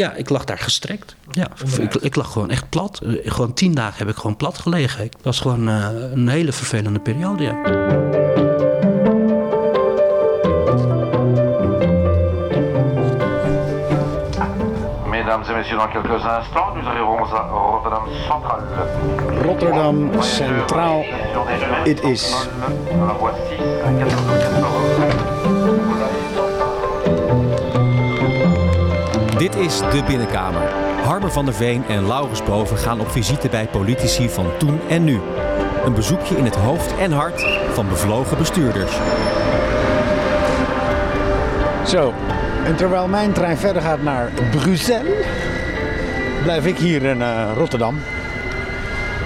Ja, ik lag daar gestrekt. Ja, ik, ik lag gewoon echt plat. Eh, Gewoon tien dagen heb ik gewoon plat gelegen. Het was gewoon eh, een hele vervelende periode, ja. Mesdames et messieurs, dans quelques instants, nous arriverons à Rotterdam Central. Rotterdam Centraal. It is. Dit is De Binnenkamer. Harmer van der Veen en Laurens Boven gaan op visite bij politici van toen en nu. Een bezoekje in het hoofd en hart van bevlogen bestuurders. Zo, en terwijl mijn trein verder gaat naar Bruxelles, blijf ik hier in eh, Rotterdam.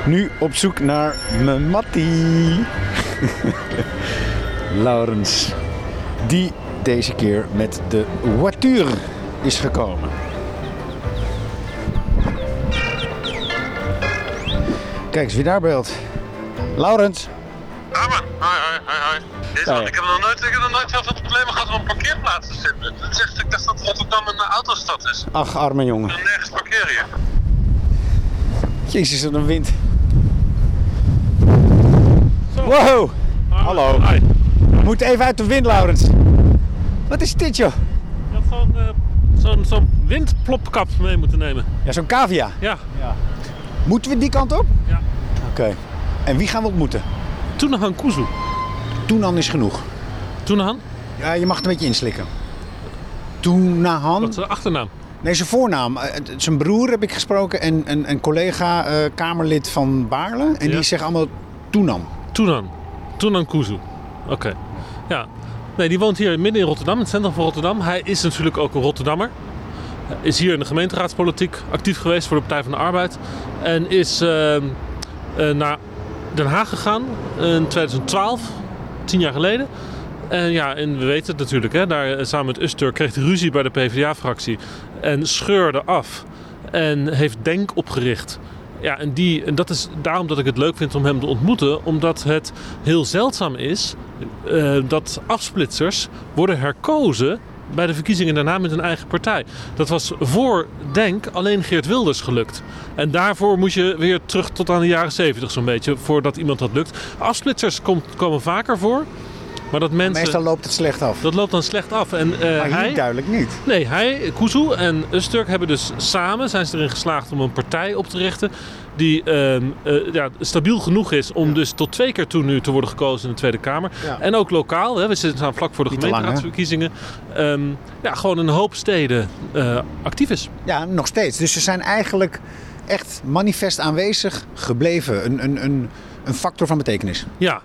Nu op zoek naar mijn Mattie. Laurens. Die deze keer met de voiture is gekomen. Kijk eens wie daar beeld. Laurens. Armen, hoi, hoi, hoi, hoi. Deze man, Hoi. ik, heb nog nooit, ik heb nog nooit zoveel problemen gehad om een parkeerplaats te vinden. Dat zegt, ik dacht dat Rotterdam een autostad is. Ach, arme jongen. Ik kan nergens parkeren hier. Jezus, wat een wind. Wow. Hallo. Hi. We moeten even uit de wind, Laurens. Wat is dit, joh? Je gewoon eh, zo'n zo'n windplopkap mee moeten nemen. Ja, zo'n cavia. Ja, Moeten we die kant op? Ja. Oké. En wie gaan we ontmoeten? Tunahan Kuzu. Toenan is genoeg. Tunahan? Ja, je mag het een beetje inslikken. Toenahan? Wat is de achternaam? Nee, zijn voornaam. Eh, Zijn broer heb ik gesproken en een, een collega, eh, Kamerlid van Baarle. En Ja. die zeggen allemaal Toenan. Tunan. Tunan Kuzu. Oké. Ja. Nee, die woont hier midden in Rotterdam, in het centrum van Rotterdam. Hij is natuurlijk ook een Rotterdammer. Is hier in de gemeenteraadspolitiek actief geweest voor de Partij van de Arbeid. En is eh, eh, naar Den Haag gegaan in 2012, tien jaar geleden. En ja, en we weten het natuurlijk, hè, daar eh, samen met Ustur kreeg hij ruzie bij de PvdA-fractie. En scheurde af. En heeft Denk opgericht. Ja, en, die, en dat is daarom dat ik het leuk vind om hem te ontmoeten. Omdat het heel zeldzaam is eh, dat afsplitsers worden herkozen bij de verkiezingen daarna met een eigen partij. Dat was voor Denk alleen Geert Wilders gelukt. En daarvoor moet je weer terug tot aan de jaren 70 zo'n beetje, voordat iemand dat lukt. Afsplitsers komt, komen vaker voor, maar dat mensen... Meestal loopt het slecht af. Dat loopt dan slecht af. En, eh, maar hij, duidelijk niet. Nee, hij, Kuzu en Usturk hebben dus samen zijn ze erin geslaagd om een partij op te richten die ehm, eh, ja, stabiel genoeg is om dus tot twee keer toe nu te worden gekozen in de Tweede Kamer. Ja. En ook lokaal, hè, we staan vlak voor de Niet gemeenteraadsverkiezingen. Ehm, ja, gewoon een hoop steden eh, actief is. Ja, nog steeds. Dus ze zijn eigenlijk echt manifest aanwezig gebleven. Een, een, een, een factor van betekenis. Ja,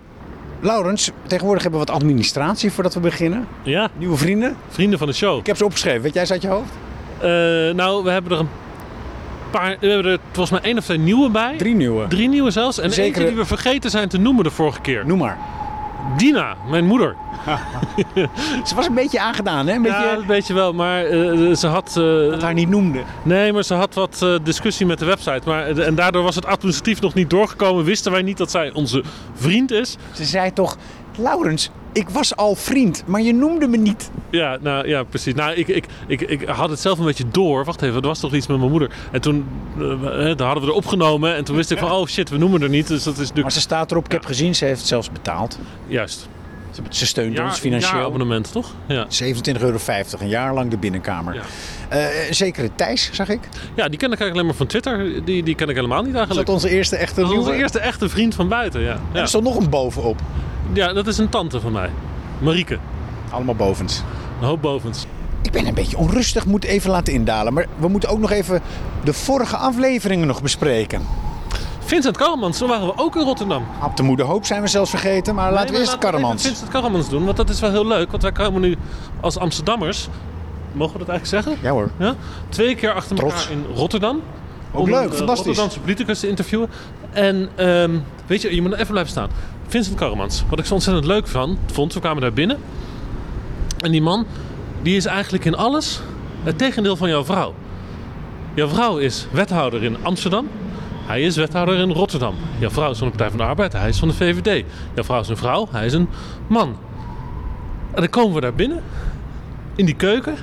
Laurens, tegenwoordig hebben we wat administratie voordat we beginnen. ja, Nieuwe vrienden. vrienden van de show. Ik heb ze opgeschreven. Weet jij ze uit je hoofd? Eh, nou, we hebben er een paar, we hebben er volgens mij één of twee nieuwe bij. Drie nieuwe. Drie nieuwe zelfs. En Zekere- eentje die we vergeten zijn te noemen de vorige keer. Noem maar. Dina, mijn moeder. Ze was een beetje aangedaan, hè? Een beetje Ja, dat weet je wel, maar eh, ze had... eh, dat haar niet noemde. nee, maar ze had wat eh, discussie met de website. Maar, en daardoor was het administratief nog niet doorgekomen. Wisten wij niet dat zij onze vriend is. Ze zei toch, Laurens, ik was al vriend, maar je noemde me niet. Ja, nou ja, precies. Nou, ik, ik, ik, ik had het zelf een beetje door. Wacht even, er was toch iets met mijn moeder. En toen eh, dan hadden we er opgenomen. En toen wist ik van, oh shit, we noemen er niet. Dus dat is Maar natuurlijk... ze staat erop, ik heb gezien, ze heeft zelfs betaald. Juist. Ze- steunt Ja, ons financieel. abonnement, toch? Ja. 27,50 euro, een jaar lang de binnenkamer. Ja. Eh, zekere Thijs, zag ik. ja, die ken ik eigenlijk alleen maar van Twitter. Die, die ken ik helemaal niet eigenlijk. dat onze eerste echte Dat is nieuwe? onze eerste echte vriend van buiten, ja. En Ja, er stond nog een bovenop. ja dat is een tante van mij. Marieke. Allemaal bovens. Een hoop bovens. Ik ben een beetje onrustig, moet even laten indalen. Maar we moeten ook nog even de vorige afleveringen nog bespreken. Vincent Karremans, zo waren we ook in Rotterdam. Op de Moeder Hoop zijn we zelfs vergeten, maar laten we eerst maar laten even Vincent Karremans doen, want dat is wel heel leuk. Want wij komen nu als Amsterdammers, mogen we dat eigenlijk zeggen? Ja hoor. Ja? Twee keer achter Trots. elkaar in Rotterdam. Ook om leuk, fantastisch. Rotterdamse politicus te interviewen. En ehm, weet je, je moet even blijven staan. Vincent Karremans, wat ik zo ontzettend leuk van, vond, we kwamen daar binnen. En die man, die is eigenlijk in alles het tegendeel van jouw vrouw. Jouw vrouw is wethouder in Amsterdam. Hij is wethouder in Rotterdam. Jouw vrouw is van de Partij van de Arbeid. Hij is van de VVD. Jouw vrouw is een vrouw. Hij is een man. En dan komen we daar binnen. In die keuken.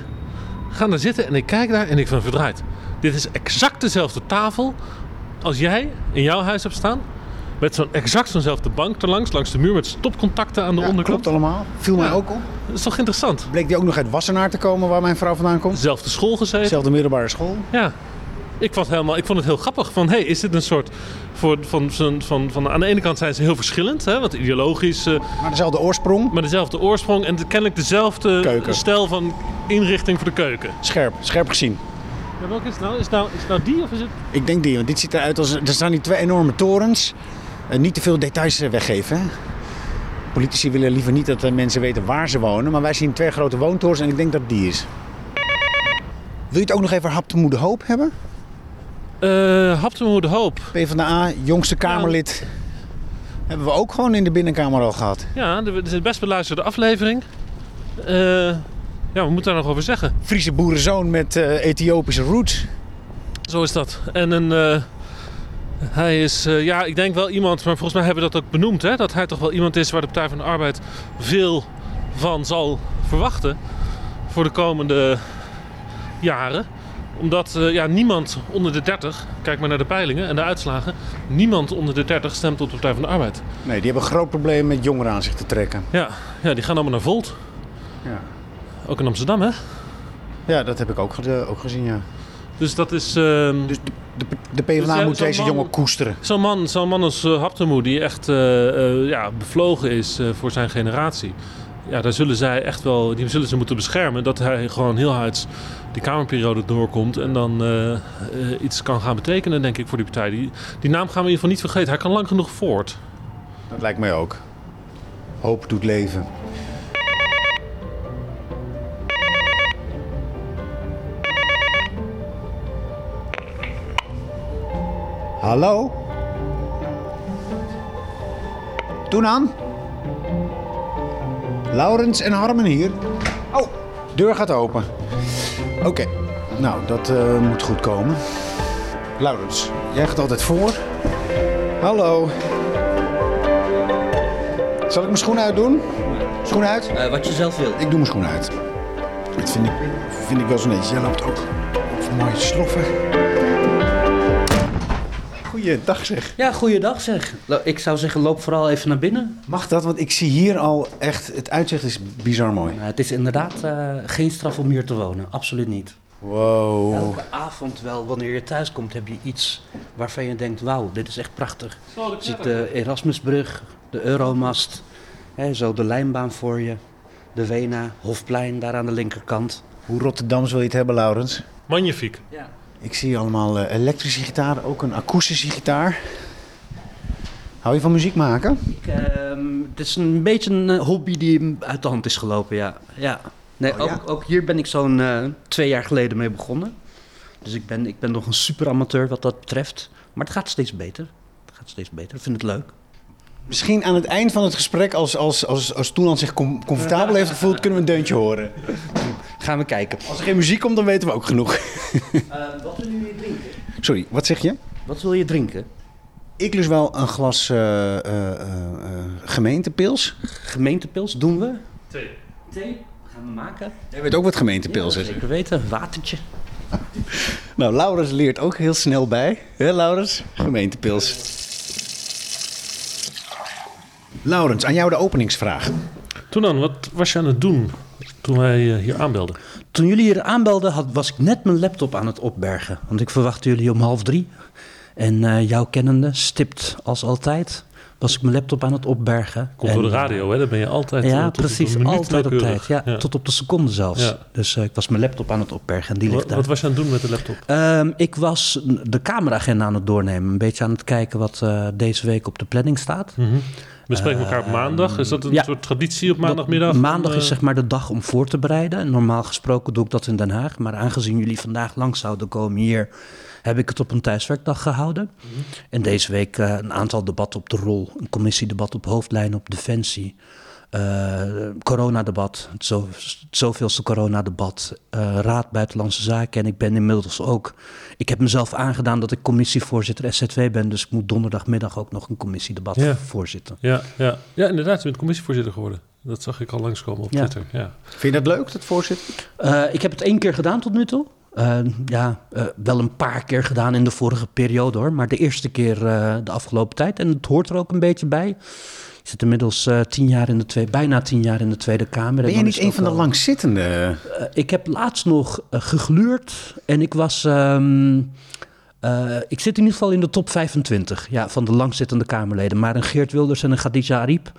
ga daar zitten en ik kijk daar en ik van verdraaid. Dit is exact dezelfde tafel als jij in jouw huis hebt staan. Met zo'n exact zo'nzelfde bank erlangs, langs de muur met stopcontacten aan de Ja, onderkant. klopt allemaal. Viel mij Ja. ook op. Dat is toch interessant? Bleek die ook nog uit Wassenaar te komen, waar mijn vrouw vandaan komt. Dezelfde school gezeten. Dezelfde middelbare school. Ja. Ik vond, helemaal, ik vond het heel grappig. Van, hey, is dit een soort... Voor, van, van, van, van, aan de ene kant zijn ze heel verschillend. Hè, want ideologisch... eh, Maar dezelfde oorsprong. maar dezelfde oorsprong. En kennelijk dezelfde Keuken. stijl van inrichting voor de keuken. Scherp, scherp gezien. Ja, welke is het nou? Is het nou, is het nou die of is het... Ik denk die, want dit ziet eruit als... Er staan die twee enorme torens. Eh, niet te veel details eh, weggeven. hè. Politici willen liever niet dat mensen weten waar ze wonen. Maar wij zien twee grote woontorens en ik denk dat die is. Wil je het ook nog even hap de moede hoop hebben? Uh, de Hoop. PvdA, jongste Kamerlid. Hebben we ook gewoon in de binnenkamer al gehad. Ja, dit is een best beluisterde aflevering. Eh, ja, we moeten daar nog over zeggen. Friese boerenzoon met eh, Ethiopische roots. Zo is dat. En een, hij is, ja, ik denk wel iemand, maar volgens mij hebben we dat ook benoemd, hè, dat hij toch wel iemand is waar de Partij van de Arbeid veel van zal verwachten voor de komende jaren. Omdat eh, ja, niemand onder de 30, kijk maar naar de peilingen en de uitslagen, niemand onder de 30 stemt op de Partij van de Arbeid. Nee, die hebben een groot probleem met jongeren aan zich te trekken. Ja, ja die gaan allemaal naar Volt. Ja, Ook in Amsterdam, hè? ja dat heb ik ook, ook gezien, ja. Dus dat is. ehm, Dus de, de, de PvdA Dus, moet deze man- jongen koesteren. Zo'n man, zo'n man als uh, Haptemoe, die echt eh, ja, bevlogen is voor zijn generatie. Ja, daar zullen zij echt wel, die zullen ze moeten beschermen. Dat hij gewoon heel hard die Kamerperiode doorkomt. En dan eh, eh, iets kan gaan betekenen, denk ik, voor die partij. Die, die naam gaan we in ieder geval niet vergeten. Hij kan lang genoeg voort. Dat lijkt mij ook. Hoop doet leven. Hallo? Toen aan. Laurens en Harmen hier. Oh, deur gaat open. Oké, nou dat eh, moet goed komen. Laurens, jij gaat altijd voor. Hallo. Zal ik mijn schoenen uitdoen? Schoenen uit? Eh, wat je zelf wil. Ik doe mijn schoenen uit. Dat vind ik, vind ik wel zo netjes. Jij loopt ook over mooie sloffen. Goeiedag zeg. Ja, goeiedag zeg. Lo- Ik zou zeggen, loop vooral even naar binnen. Mag dat? Want ik zie hier al echt... Het uitzicht is bizar mooi. Nou, het is inderdaad eh, geen straf om hier te wonen. Absoluut niet. Wow. Elke avond wel, wanneer je thuis komt, heb je iets waarvan je denkt... wauw, dit is echt prachtig. Je ziet de Erasmusbrug, de Euromast, hè, zo de lijnbaan voor je. De Wena, Hofplein, daar aan de linkerkant. Hoe Rotterdams wil je het hebben, Laurens? Magnifiek. Ja. Ik zie allemaal eh, elektrische gitaar, ook een akoestische gitaar. Hou je van muziek maken? Ik, ehm, het is een beetje een eh, hobby die uit de hand is gelopen, ja. ja. Nee, Oh, ja? ook, ook hier ben ik zo'n eh, twee jaar geleden mee begonnen. Dus ik ben, ik ben nog een super amateur wat dat betreft. Maar het gaat steeds beter. Het gaat steeds beter. Ik vind het leuk. Misschien aan het eind van het gesprek, als, als, als, als Toeland zich com- comfortabel heeft gevoeld, kunnen we een deuntje horen. Gaan we kijken. Als er geen muziek komt, dan weten we ook genoeg. wat wil je drinken? Sorry, wat zeg je? Wat wil je drinken? Ik lust wel een glas eh, eh, eh, eh, gemeentepils. Gemeentepils doen we. Twee. Thee gaan we maken. Jij weet ook wat gemeentepils Ja, is. Zeker weten. Watertje. Nou, Laurens leert ook heel snel bij. Hè, Laurens? Gemeentepils. Laurens, aan jou de openingsvraag. Toen dan, wat was je aan het doen toen wij eh, hier aanbelden? Toen jullie hier aanbelden, had, was ik net mijn laptop aan het opbergen. Want ik verwachtte jullie om half drie. En eh jou kennende, stipt als altijd, was ik mijn laptop aan het opbergen. Komt En, door de radio, hè? Daar ben je altijd eh, Ja, tot op precies. Altijd op tijd. Ja, Tot op de seconde zelfs. Ja. Dus eh, ik was mijn laptop aan het opbergen en die ligt Wat, daar. wat was je aan het doen met de laptop? Ehm, ik was de cameraagenda aan het doornemen. Een beetje aan het kijken wat eh, deze week op de planning staat. Mhm. We spreken elkaar op maandag. Is dat een ja. soort traditie op maandagmiddag? Maandag is eh, zeg maar de dag om voor te bereiden. En normaal gesproken doe ik dat in Den Haag. Maar aangezien jullie vandaag langs zouden komen hier... heb ik het op een thuiswerkdag gehouden. Mhm. En deze week eh, een aantal debatten op de rol. Een commissiedebat op hoofdlijnen op Defensie. Eh, coronadebat, het zo, zoveelste coronadebat, eh Raad Buitenlandse Zaken. En ik ben inmiddels ook, ik heb mezelf aangedaan dat ik commissievoorzitter SZW ben. Dus ik moet donderdagmiddag ook nog een commissiedebat Ja. voorzitten. Ja, ja. ja, inderdaad. Je bent commissievoorzitter geworden. Dat zag ik al langskomen op Ja. Twitter. Ja. Vind je dat leuk, dat voorzitten? Eh, ik heb het één keer gedaan tot nu toe. Eh, ja, eh, wel een paar keer gedaan in de vorige periode hoor. Maar de eerste keer eh, de afgelopen tijd. En het hoort er ook een beetje bij. Ik zit inmiddels eh, tien jaar in de tweede, bijna tien jaar in de Tweede Kamer. En Ben jij is niet een van de langzittende? Eh, ik heb laatst nog eh, gegluurd en ik was. ehm, eh, ik zit in ieder geval in de top 25 ja, van de langzittende Kamerleden. Maar een Geert Wilders en een Khadija Ariep.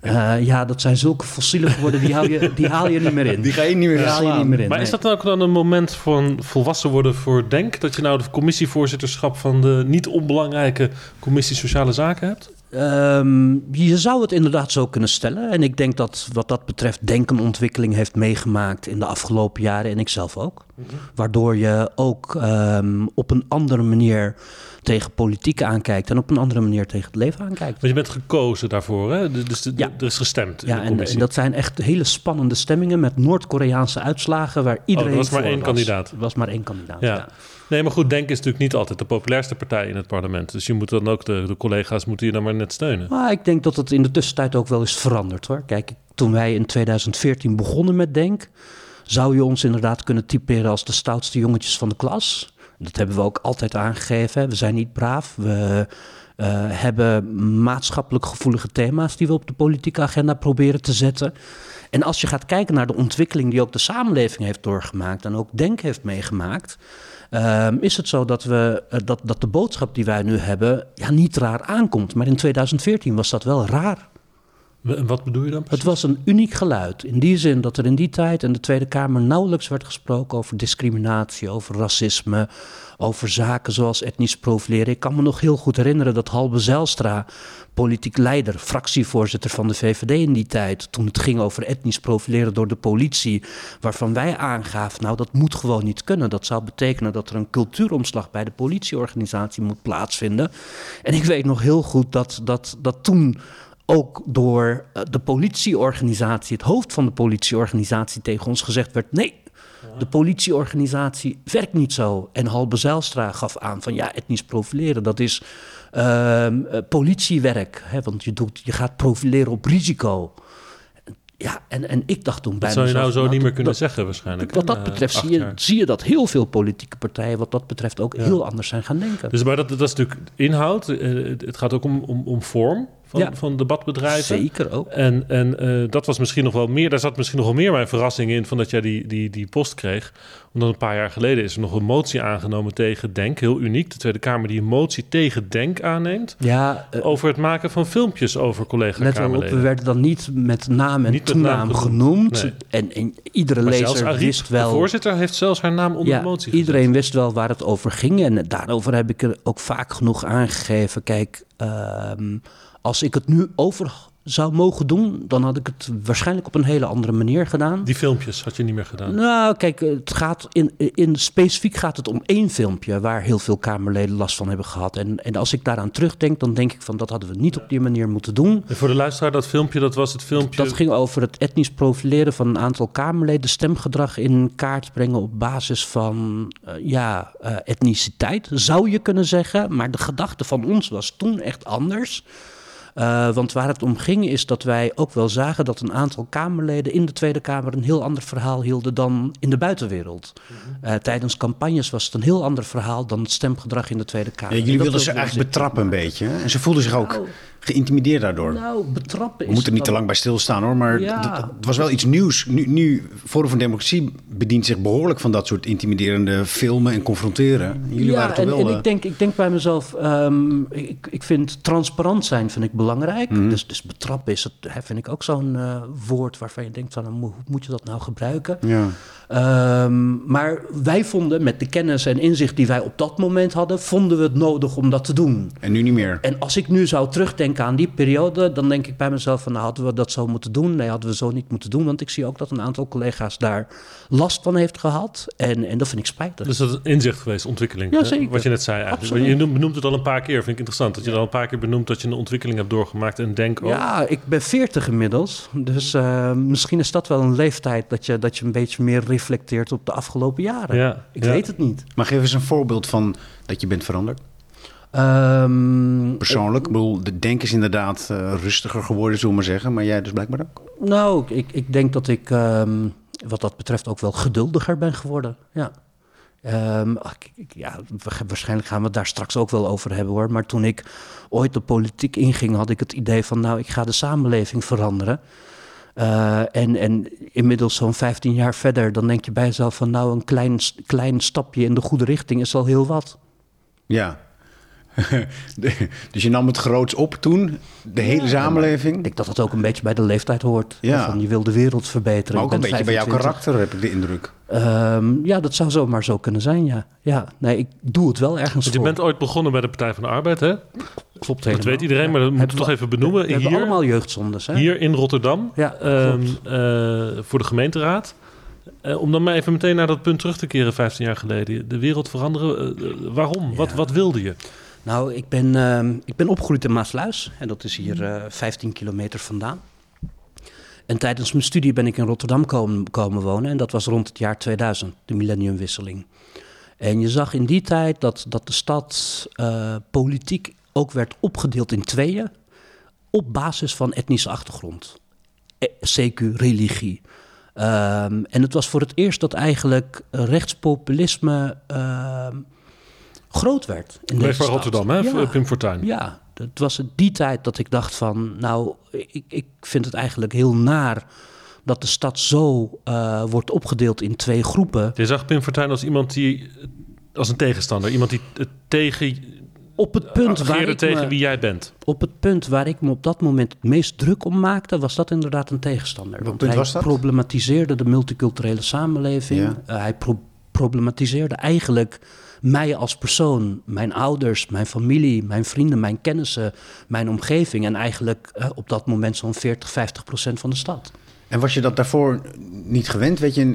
eh, ja, dat zijn zulke fossielen geworden, die haal je, die haal je niet meer in. Die ga je niet meer haal je niet meer in. Maar nee. is dat dan ook dan een moment van volwassen worden voor Denk? Dat je nou de commissievoorzitterschap van de niet onbelangrijke commissie Sociale Zaken hebt? Ehm, je zou het inderdaad zo kunnen stellen. En ik denk dat wat dat betreft Denk een ontwikkeling heeft meegemaakt in de afgelopen jaren. En ik zelf ook. Waardoor je ook ehm, op een andere manier tegen politiek aankijkt. En op een andere manier tegen het leven aankijkt. Want je bent gekozen daarvoor, hè? Dus de- de- Ja. er is gestemd in Ja, de en, en dat zijn echt hele spannende stemmingen met Noord-Koreaanse uitslagen waar iedereen Oh, er was maar één kandidaat. Er was maar één kandidaat, Ja. ja. Nee, maar goed, Denk is natuurlijk niet altijd de populairste partij in het parlement. Dus je moet dan ook, de, de collega's moeten je dan maar net steunen. Maar ik denk dat het in de tussentijd ook wel is veranderd hoor. Kijk, toen wij in 2014 begonnen met Denk, zou je ons inderdaad kunnen typeren als de stoutste jongetjes van de klas. Dat hebben we ook altijd aangegeven. We zijn niet braaf. We eh, hebben maatschappelijk gevoelige thema's die we op de politieke agenda proberen te zetten. En als je gaat kijken naar de ontwikkeling die ook de samenleving heeft doorgemaakt en ook Denk heeft meegemaakt, ehm, is het zo dat, we, eh, dat, dat de boodschap die wij nu hebben ja, niet raar aankomt. Maar in 2014 was dat wel raar. En wat bedoel je dan Het was een uniek geluid. In die zin dat er in die tijd in de Tweede Kamer nauwelijks werd gesproken over discriminatie, over racisme, over zaken zoals etnisch profileren. Ik kan me nog heel goed herinneren dat Halbe Zijlstra, politiek leider, fractievoorzitter van de VVD in die tijd, toen het ging over etnisch profileren door de politie, waarvan wij aangaven, nou dat moet gewoon niet kunnen. Dat zou betekenen dat er een cultuuromslag bij de politieorganisatie moet plaatsvinden. En ik weet nog heel goed dat, dat, dat toen ook door eh, de politieorganisatie, het hoofd van de politieorganisatie, tegen ons gezegd werd: nee. De politieorganisatie werkt niet zo. En Halbe Zijlstra gaf aan van ja, etnisch profileren, dat is ehm, eh, politiewerk. Hè, want je, doet, je gaat profileren op risico. Ja, en, en ik dacht toen bij Dat zou je nou zo niet meer kunnen dat- zeggen waarschijnlijk. Wat dat betreft acht zie je, zie je dat heel veel politieke partijen wat dat betreft ook Ja. heel anders zijn gaan denken. Dus maar dat, dat is natuurlijk inhoud. Eh, het- Het gaat ook om, om, om vorm van, Ja. van debatbedrijven. Zeker ook. En, en eh, dat was misschien nog wel meer, daar zat misschien nog wel meer mijn verrassing in van dat jij die, die, die post kreeg. Omdat een paar jaar geleden is er nog een motie aangenomen tegen Denk. Heel uniek. De Tweede Kamer die een motie tegen Denk aanneemt. Ja, eh, Over het maken van filmpjes over op, we collega-Kamerleden. werden dan niet met naam en Niet met naam toenaam genoemd, nee. En, en iedere Maar lezer Ariep, wist de wel... voorzitter, heeft zelfs haar naam onder ja, de motie iedereen wist wel waar het over ging. En daarover heb ik er ook vaak genoeg aangegeven. Kijk, ehm, als ik het nu over zou mogen doen... dan had ik het waarschijnlijk op een hele andere manier gedaan. Die filmpjes had je niet meer gedaan. Nou, kijk, het gaat in, in specifiek gaat het om één filmpje waar heel veel Kamerleden last van hebben gehad. En, en als ik daaraan terugdenk, dan denk ik van dat hadden we niet op die manier moeten doen. En voor de luisteraar, dat filmpje, dat was het filmpje... Dat ging over het etnisch profileren van een aantal Kamerleden, stemgedrag in kaart brengen op basis van eh, ja, eh, etniciteit, zou je kunnen zeggen. Maar de gedachte van ons was toen echt anders. Eh, want waar het om ging is dat wij ook wel zagen dat een aantal Kamerleden in de Tweede Kamer een heel ander verhaal hielden dan in de buitenwereld. Eh, tijdens campagnes was het een heel ander verhaal dan het stemgedrag in de Tweede Kamer. Ja, jullie wilden ze eigenlijk betrappen een beetje. hè? En ze voelden zich ook Nou, geïntimideerd daardoor. Nou, betrappen We moeten er niet te lang bij stilstaan hoor, maar Ja. het was wel iets nieuws. Nu, nu, Forum van Democratie bedient zich behoorlijk van dat soort intimiderende filmen en confronteren. Jullie waren toch en, wel... en eh, ik, denk, ik denk bij mezelf, ehm, ik, ik vind transparant zijn vind ik belangrijk. Mhm. dus, dus betrappen is het, vind ik ook zo'n eh, woord waarvan je denkt, van, hoe hoe moet je dat nou gebruiken? ja. Ehm, maar wij vonden, met de kennis en inzicht die wij op dat moment hadden, vonden we het nodig om dat te doen. En nu niet meer. En als ik nu zou terugdenken aan die periode, dan denk ik bij mezelf van, nou, hadden we dat zo moeten doen? Nee, hadden we zo niet moeten doen, want ik zie ook dat een aantal collega's daar last van heeft gehad. En, en dat vind ik spijtig. Dus dat is een inzicht geweest, ontwikkeling. Ja, hè? zeker. Wat je net zei eigenlijk. Absoluut. Je noemt- benoemt het al een paar keer, vind ik interessant. Dat je al een paar keer benoemt dat je een ontwikkeling hebt doorgemaakt. En denk ook. Ja, ik ben 40 inmiddels. Dus eh, misschien is dat wel een leeftijd dat je, dat je een beetje meer reflecteert op de afgelopen jaren. Ja, ik ja. weet het niet. Maar geef eens een voorbeeld van dat je bent veranderd. Ehm, Persoonlijk, ik bedoel, de denk is inderdaad eh, rustiger geworden, zullen we maar zeggen. Maar jij dus blijkbaar ook. Nou, ik, ik denk dat ik ehm, wat dat betreft ook wel geduldiger ben geworden. Ja. Ehm, ach, ik- ik- ja, wa- waarschijnlijk gaan we het daar straks ook wel over hebben hoor. Maar toen ik ooit de politiek inging, had ik het idee van, nou, ik ga de samenleving veranderen. Eh, en, en inmiddels zo'n 15 jaar verder, dan denk je bij jezelf van, nou, een klein, klein stapje in de goede richting is al heel wat. Ja. De- dus je nam het groots op toen, de hele samenleving. Ik denk dat dat ook een beetje bij de leeftijd hoort. Ja. Van, je wil de wereld verbeteren. maar ook een beetje bij jouw 25. karakter, heb ik de indruk. Ehm, ja, dat zou zomaar zo kunnen zijn, ja. ja. Nee, ik doe het wel ergens Want je voor. bent ooit begonnen bij de Partij van de Arbeid, hè? Klopt Dat helemaal. weet iedereen, maar dat moeten we toch even benoemen. We hebben Hier, allemaal jeugdzondes, hè? hier in Rotterdam, Ja, ehm, eh, voor de gemeenteraad. Eh, om dan maar even meteen naar dat punt terug te keren, 15 jaar geleden. De wereld veranderen, eh, waarom? Wat, wat wilde je? Nou, ik ben, ehm, ik ben opgegroeid in Maasluis. En dat is hier eh 15 kilometer vandaan. En tijdens mijn studie ben ik in Rotterdam komen, komen wonen. En dat was rond het jaar 2000, de millenniumwisseling. En je zag in die tijd dat, dat de stad eh, politiek ook werd opgedeeld in tweeën. Op basis van etnische achtergrond. Eh, CQ, religie. Ehm, en het was voor het eerst dat eigenlijk rechtspopulisme ehm, groot werd. In Leef deze van stad. Rotterdam, hè? Ja. Pim Fortuyn. Ja, het was het die tijd dat ik dacht van, nou, ik, ik vind het eigenlijk heel naar dat de stad zo eh, wordt opgedeeld in twee groepen. Je zag Pim Fortuyn als iemand die, als een tegenstander. Iemand die het tegen, Op het punt waar ik tegen me, wie jij bent. op het punt waar ik me op dat moment het meest druk om maakte, was dat inderdaad een tegenstander. Want punt hij was dat? problematiseerde de multiculturele samenleving. Ja. Eh, hij pro- problematiseerde eigenlijk mij als persoon, mijn ouders, mijn familie, mijn vrienden, mijn kennissen, mijn omgeving en eigenlijk eh, op dat moment zo'n 40, 50 procent van de stad. En was je dat daarvoor niet gewend? Weet je in,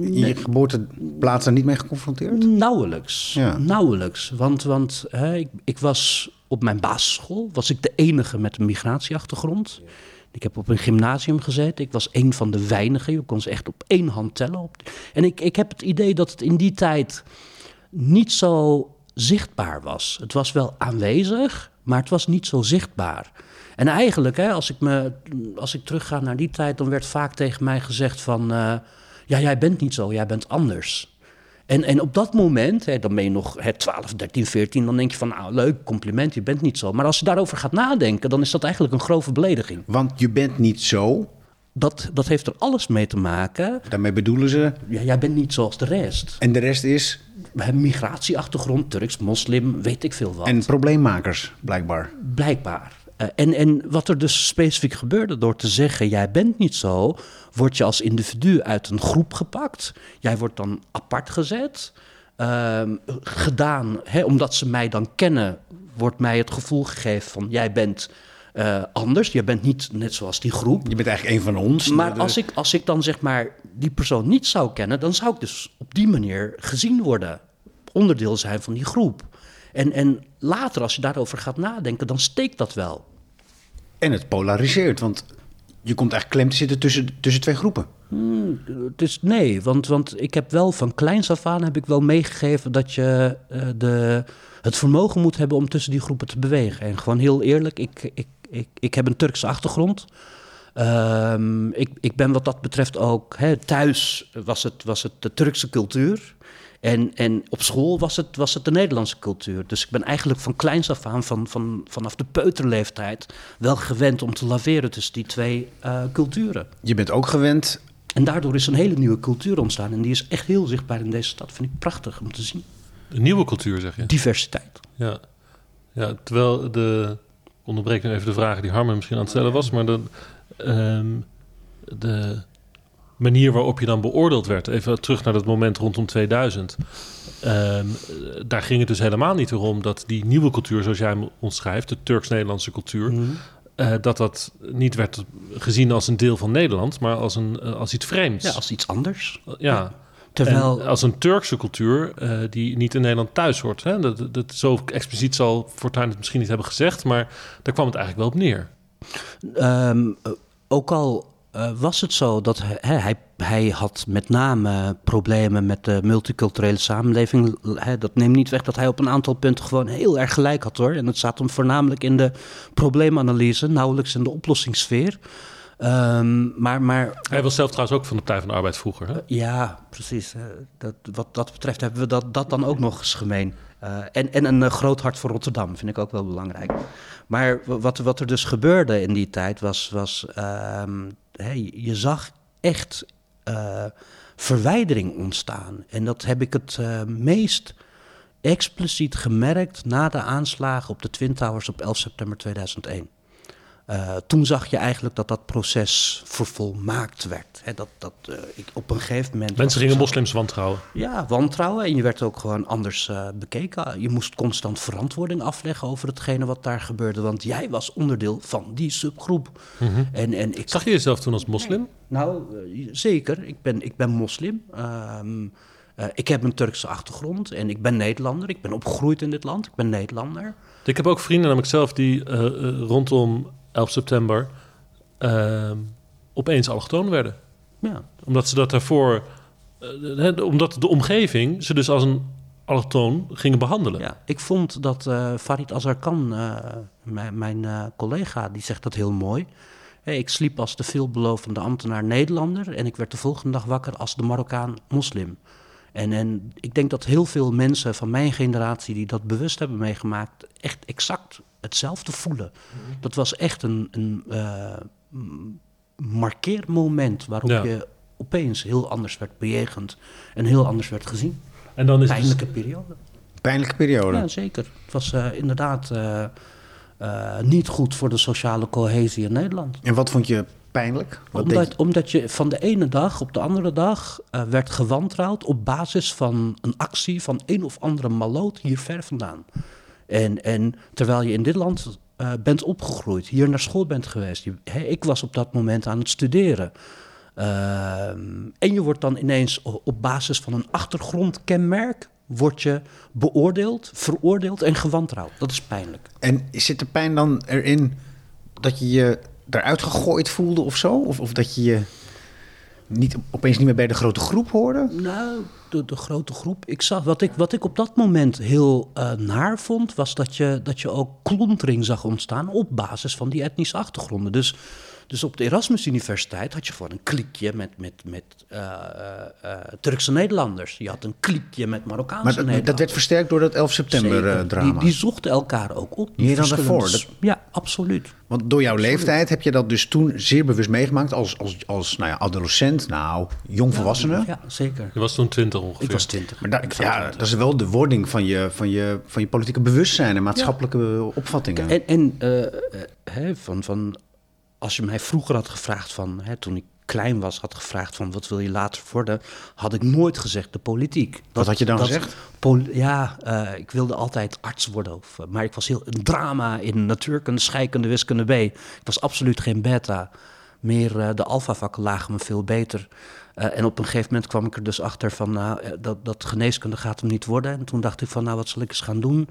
in je geboorteplaats daar niet mee geconfronteerd? Nauwelijks. Ja. Nauwelijks. Want, want hè, ik, ik was op mijn basisschool was ik de enige met een migratieachtergrond. Ik heb op een gymnasium gezeten. Ik was een van de weinigen. Je kon ze echt op één hand tellen. En ik, ik heb het idee dat het in die tijd niet zo zichtbaar was. Het was wel aanwezig, maar het was niet zo zichtbaar. En eigenlijk, hè, als, ik me, als ik terugga naar die tijd, dan werd vaak tegen mij gezegd van... eh, ja, jij bent niet zo, jij bent anders. En, en op dat moment, hè, dan ben je nog hè, 12, 13, 14, dan denk je van, nou leuk, compliment, je bent niet zo. Maar als je daarover gaat nadenken, dan is dat eigenlijk een grove belediging. Want je bent niet zo. Dat, dat heeft er alles mee te maken. Daarmee bedoelen ze. Ja, jij bent niet zoals de rest. En de rest is. We hebben migratieachtergrond, Turks, moslim, weet ik veel wat. En probleemmakers, blijkbaar. Blijkbaar. Eh, en, en wat er dus specifiek gebeurde door te zeggen: jij bent niet zo, word je als individu uit een groep gepakt. Jij wordt dan apart gezet. Ehm, gedaan, hè, omdat ze mij dan kennen, wordt mij het gevoel gegeven van: jij bent eh, anders. Je bent niet net zoals die groep. Je bent eigenlijk een van ons. Maar De- als ik, als ik dan zeg maar die persoon niet zou kennen, dan zou ik dus op die manier gezien worden. Onderdeel zijn van die groep. En, en later, als je daarover gaat nadenken, dan steekt dat wel. En het polariseert, want je komt eigenlijk klem te zitten tussen, tussen twee groepen. Dus nee, want, want ik heb wel van kleins af aan heb ik wel meegegeven dat je eh, de, het vermogen moet hebben om tussen die groepen te bewegen. En gewoon heel eerlijk, ik, ik, ik, ik heb een Turkse achtergrond. Ehm, ik, ik ben wat dat betreft ook, hè, thuis was het, was het de Turkse cultuur. En, en op school was het, was het de Nederlandse cultuur. Dus ik ben eigenlijk van kleins af aan, van, van, vanaf de peuterleeftijd, wel gewend om te laveren tussen die twee eh, culturen. Je bent ook gewend. En daardoor is een hele nieuwe cultuur ontstaan. En die is echt heel zichtbaar in deze stad. Vind ik prachtig om te zien. Een nieuwe cultuur, zeg je. Diversiteit. Ja. ja, terwijl de... Onderbreek nu even de vragen die Harmen misschien aan het stellen was, maar de, ehm, de manier waarop je dan beoordeeld werd, even terug naar dat moment rondom 2000, ehm, daar ging het dus helemaal niet om dat die nieuwe cultuur, zoals jij hem omschrijft, de Turks-Nederlandse cultuur, eh, dat dat niet werd gezien als een deel van Nederland, maar als, een, eh, als iets vreemds. Ja, als iets anders. Ja. Terwijl, En als een Turkse cultuur eh, die niet in Nederland thuis hoort. Hè? Dat, dat, dat- zo expliciet zal Fortuyn het misschien niet hebben gezegd, maar daar kwam het eigenlijk wel op neer. ehm, eh, ook al eh, was het zo dat hij, hij, hij had met name problemen met de multiculturele samenleving. Dat neemt niet weg dat hij op een aantal punten gewoon heel erg gelijk had hoor. En het staat hem voornamelijk in de probleemanalyse, nauwelijks in de oplossingssfeer. Ehm, maar, maar Hij was zelf trouwens ook van de Partij van de Arbeid vroeger. Hè? ja, precies. Eh, dat, wat dat betreft hebben we dat, dat dan ook nog eens gemeen. Eh, en, en een eh, groot hart voor Rotterdam vind ik ook wel belangrijk. Maar wat, wat er dus gebeurde in die tijd was... was ehm, hey, je zag echt eh, verwijdering ontstaan. En dat heb ik het eh, meest expliciet gemerkt... na de aanslagen op de Twin Towers op 11 september 2001. Eh, toen zag je eigenlijk dat dat proces vervolmaakt werd. Dat, dat, eh, ik, op een gegeven moment... Mensen gingen zo- moslims wantrouwen. Ja, wantrouwen. En je werd ook gewoon anders eh, bekeken. Je moest constant verantwoording afleggen over hetgene wat daar gebeurde. Want jij was onderdeel van die subgroep. en, en ik Zag je jezelf toen als moslim? Nou, zeker. Ik ben, ik ben moslim. Ehm, eh, ik heb een Turkse achtergrond en ik ben Nederlander. Ik ben opgegroeid in dit land. Ik ben Nederlander. Ik heb ook vrienden namelijk zelf die rondom 11 september eh, opeens allochtoon werden. Ja, Omdat ze dat daarvoor... eh, omdat de omgeving ze dus als een allochtoon gingen behandelen. Ja, ik vond dat eh, Farid Azarkan, eh, mijn, mijn collega, die zegt dat heel mooi. Hey, ik sliep als de veelbelovende ambtenaar Nederlander en ik werd de volgende dag wakker als de Marokkaan moslim. En, en ik denk dat heel veel mensen van mijn generatie die dat bewust hebben meegemaakt, echt exact hetzelfde voelen. Dat was echt een, een eh, m- markeermoment waarop Ja. je opeens heel anders werd bejegend en heel anders werd gezien. En dan is het Pijnlijke periode. Pijnlijke periode. Ja, zeker. Het was eh, inderdaad eh, eh, niet goed voor de sociale cohesie in Nederland. En wat vond je pijnlijk? Wat deed Omdat, omdat je van de ene dag op de andere dag eh, werd gewantrouwd op basis van een actie van een of andere maloot hier ver vandaan. En, en terwijl je in dit land eh, bent opgegroeid, hier naar school bent geweest. Je- ik was op dat moment aan het studeren. Ehm, en je wordt dan ineens op basis van een achtergrondkenmerk wordt je beoordeeld, veroordeeld en gewantrouwd. Dat is pijnlijk. En zit de pijn dan erin dat je je eruit gegooid voelde of zo? Of, of dat je je niet, opeens niet meer bij de grote groep hoorde? Nou, de, de grote groep. Ik zag, wat, ik, wat ik op dat moment heel eh, naar vond, was dat je, dat je ook klontering zag ontstaan op basis van die etnische achtergronden. Dus, dus op de Erasmus Universiteit had je gewoon een kliekje met, met, met eh, eh, eh, Turkse Nederlanders. Je had een kliekje met Marokkaanse Maar dat, Nederlanders. dat werd versterkt door dat 11 september Zeker. eh, drama. Die, die zochten elkaar ook op. Meer dan daarvoor, Ja, absoluut. Want door jouw leeftijd heb je dat dus toen zeer bewust meegemaakt als, als, als nou ja, adolescent, nou, jongvolwassene. Ja, zeker. Je was toen 20 ongeveer. Ik was twintig. Maar da- Ik was ja, 20. dat is wel de wording van je, van je, van je politieke bewustzijn en maatschappelijke opvattingen. En, en hè, van, van, als je mij vroeger had gevraagd van, hè, toen ik klein was, had gevraagd van wat wil je later worden, had ik nooit gezegd de politiek. Wat had je dan gezegd? ja, eh, ik wilde altijd arts worden, of, eh, maar ik was heel een drama in natuurkunde, scheikunde, wiskunde B. Ik was absoluut geen beta. Meer eh, de alfavakken lagen me veel beter. En op een gegeven moment kwam ik er dus achter van, nou, dat, dat geneeskunde gaat hem niet worden. En toen dacht ik van, nou, wat zal ik eens gaan doen?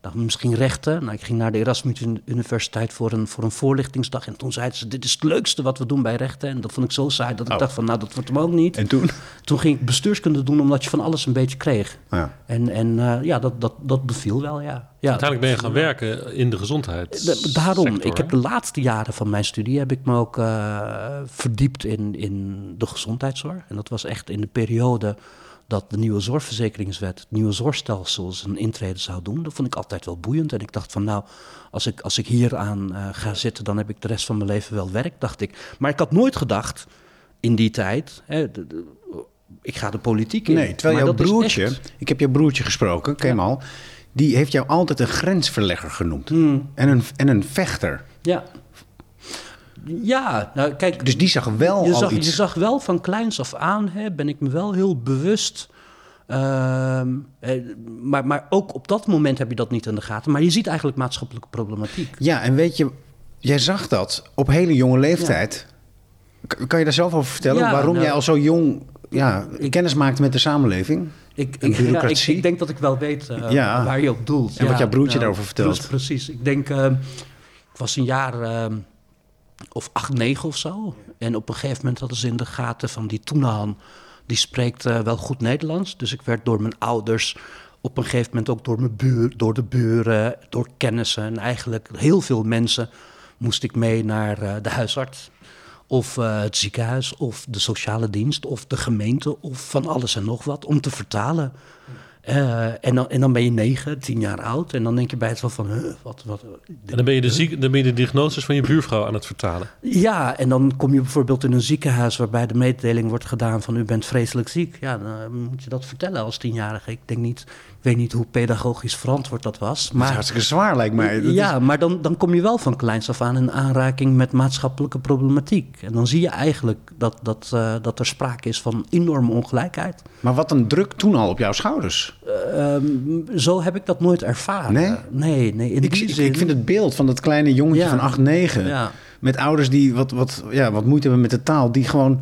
Dacht misschien rechten. Nou, ik ging naar de Erasmus Universiteit voor een, voor een voorlichtingsdag. En toen zeiden ze, dit is het leukste wat we doen bij rechten. En dat vond ik zo saai dat ik Oh. dacht van, nou, dat wordt hem ook niet. En toen? Toen ging ik bestuurskunde doen, omdat je van alles een beetje kreeg. Ja. En, en eh, ja, dat, dat, dat beviel wel, ja. ja Uiteindelijk ben je gaan werken in de gezondheid. Da- Daarom, ik heb de laatste jaren van mijn studie heb ik me ook eh, verdiept in, in de gezondheidszorg. En dat was echt in de periode dat de nieuwe zorgverzekeringswet, het nieuwe zorgstelsel zijn intrede zou doen. Dat vond ik altijd wel boeiend. En ik dacht van nou, als ik, als ik hier aan eh, ga zitten, dan heb ik de rest van mijn leven wel werk, dacht ik. Maar ik had nooit gedacht in die tijd, hè, de- de- ik ga de politiek in. Nee, terwijl jouw broertje, ik heb jouw broertje gesproken, Kemal, die heeft jou altijd een grensverlegger genoemd. Hmm. En, een, en een vechter. Ja. Ja, nou kijk. Dus die zag wel je al zag, iets. Je zag wel van kleins af aan, hè, ben ik me wel heel bewust. ehm, eh, maar, maar ook op dat moment heb je dat niet in de gaten. Maar je ziet eigenlijk maatschappelijke problematiek. Ja, en weet je, jij zag dat op hele jonge leeftijd. Kan je daar zelf over vertellen? Ja, waarom nou- jij al zo jong ja, kennis maakte met de samenleving? Ik, ik, ja, ik, bureaucratie? ik denk dat ik wel weet eh, waar je op doelt. En wat jouw broertje nou, daarover vertelt. pre- Precies. Ik denk, eh, ik was een jaar eh, of acht, negen of zo. En op een gegeven moment hadden ze in de gaten van die Toenaan, die spreekt eh, wel goed Nederlands. Dus ik werd door mijn ouders, op een gegeven moment ook door, mijn buur, door de buren, door kennissen en eigenlijk heel veel mensen moest ik mee naar eh, de huisarts. Of eh, het ziekenhuis, of de sociale dienst, of de gemeente, of van alles en nog wat, om te vertalen. Eh, en, dan, en dan ben je negen, tien jaar oud. En dan denk je bij het wel van, huh, wat, wat... En dan ben je de, ziek, dan ben je de diagnoses van je buurvrouw aan het vertalen. Ja, en dan kom je bijvoorbeeld in een ziekenhuis waarbij de mededeling wordt gedaan van u bent vreselijk ziek. Ja, dan moet je dat vertellen als tienjarige. Ik denk niet, weet niet hoe pedagogisch verantwoord dat was. Maar, dat is hartstikke zwaar lijkt mij. Dat ja, is... maar dan, dan kom je wel van kleins af aan in aanraking met maatschappelijke problematiek. En dan zie je eigenlijk dat, dat, uh, dat er sprake is van enorme ongelijkheid. Maar wat een druk toen al op jouw schouders. Uh, zo heb ik dat nooit ervaren. Nee? Nee, nee. In ik, die ik, zin... ik vind het beeld van dat kleine jongetje Ja. van 8, 9... Ja. met ouders die wat, wat, ja, wat moeite hebben met de taal... die gewoon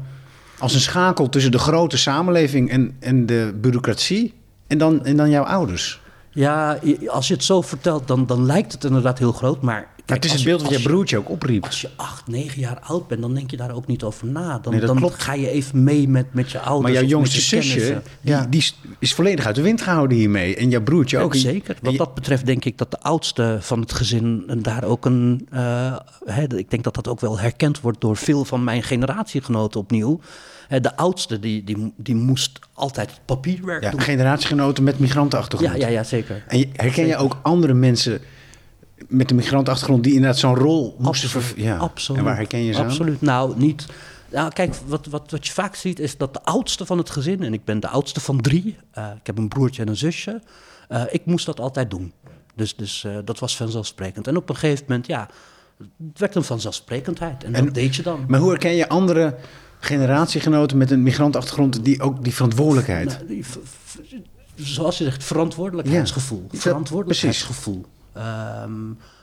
als een schakel tussen de grote samenleving en, en de bureaucratie... En dan, en dan jouw ouders. Ja, als je het zo vertelt, dan, dan lijkt het inderdaad heel groot. Maar, kijk, Maar het is het beeld je- wat je- broertje ook opriep. Als je acht, negen jaar oud bent, dan denk je daar ook niet over na. Dan, Nee, dan klopt. ga je even mee met, met je ouders. Maar jouw jongste zusje, die, is, volledig uit de wind gehouden hiermee. En jouw broertje ook. Zeker. Wat je- dat betreft denk ik dat de oudste van het gezin en daar ook een... eh, hè, ik denk dat dat ook wel herkend wordt door veel van mijn generatiegenoten opnieuw. De oudste die, die, die moest altijd papierwerk ja, doen. generatiegenoten met migrantenachtergrond. Ja, ja, ja, zeker. En je- herken je ook andere mensen met een migrantenachtergrond... die inderdaad zo'n rol moesten vervullen? Ja. Absoluut. En waar herken je ze aan? Absoluut. Nou, niet. Nou, kijk, wat, wat, wat je vaak ziet is dat de oudste van het gezin, en ik ben de oudste van drie, eh, ik heb een broertje en een zusje, eh, ik moest dat altijd doen. Dus, dus eh, dat was vanzelfsprekend. En op een gegeven moment, ja, het werd een vanzelfsprekendheid. En, En- dat deed je dan. Maar hoe herken je andere generatiegenoten met een migrantenachtergrond... die ook die verantwoordelijkheid... Nou, die zoals je zegt, verantwoordelijkheidsgevoel. Ja, verantwoordelijkheidsgevoel.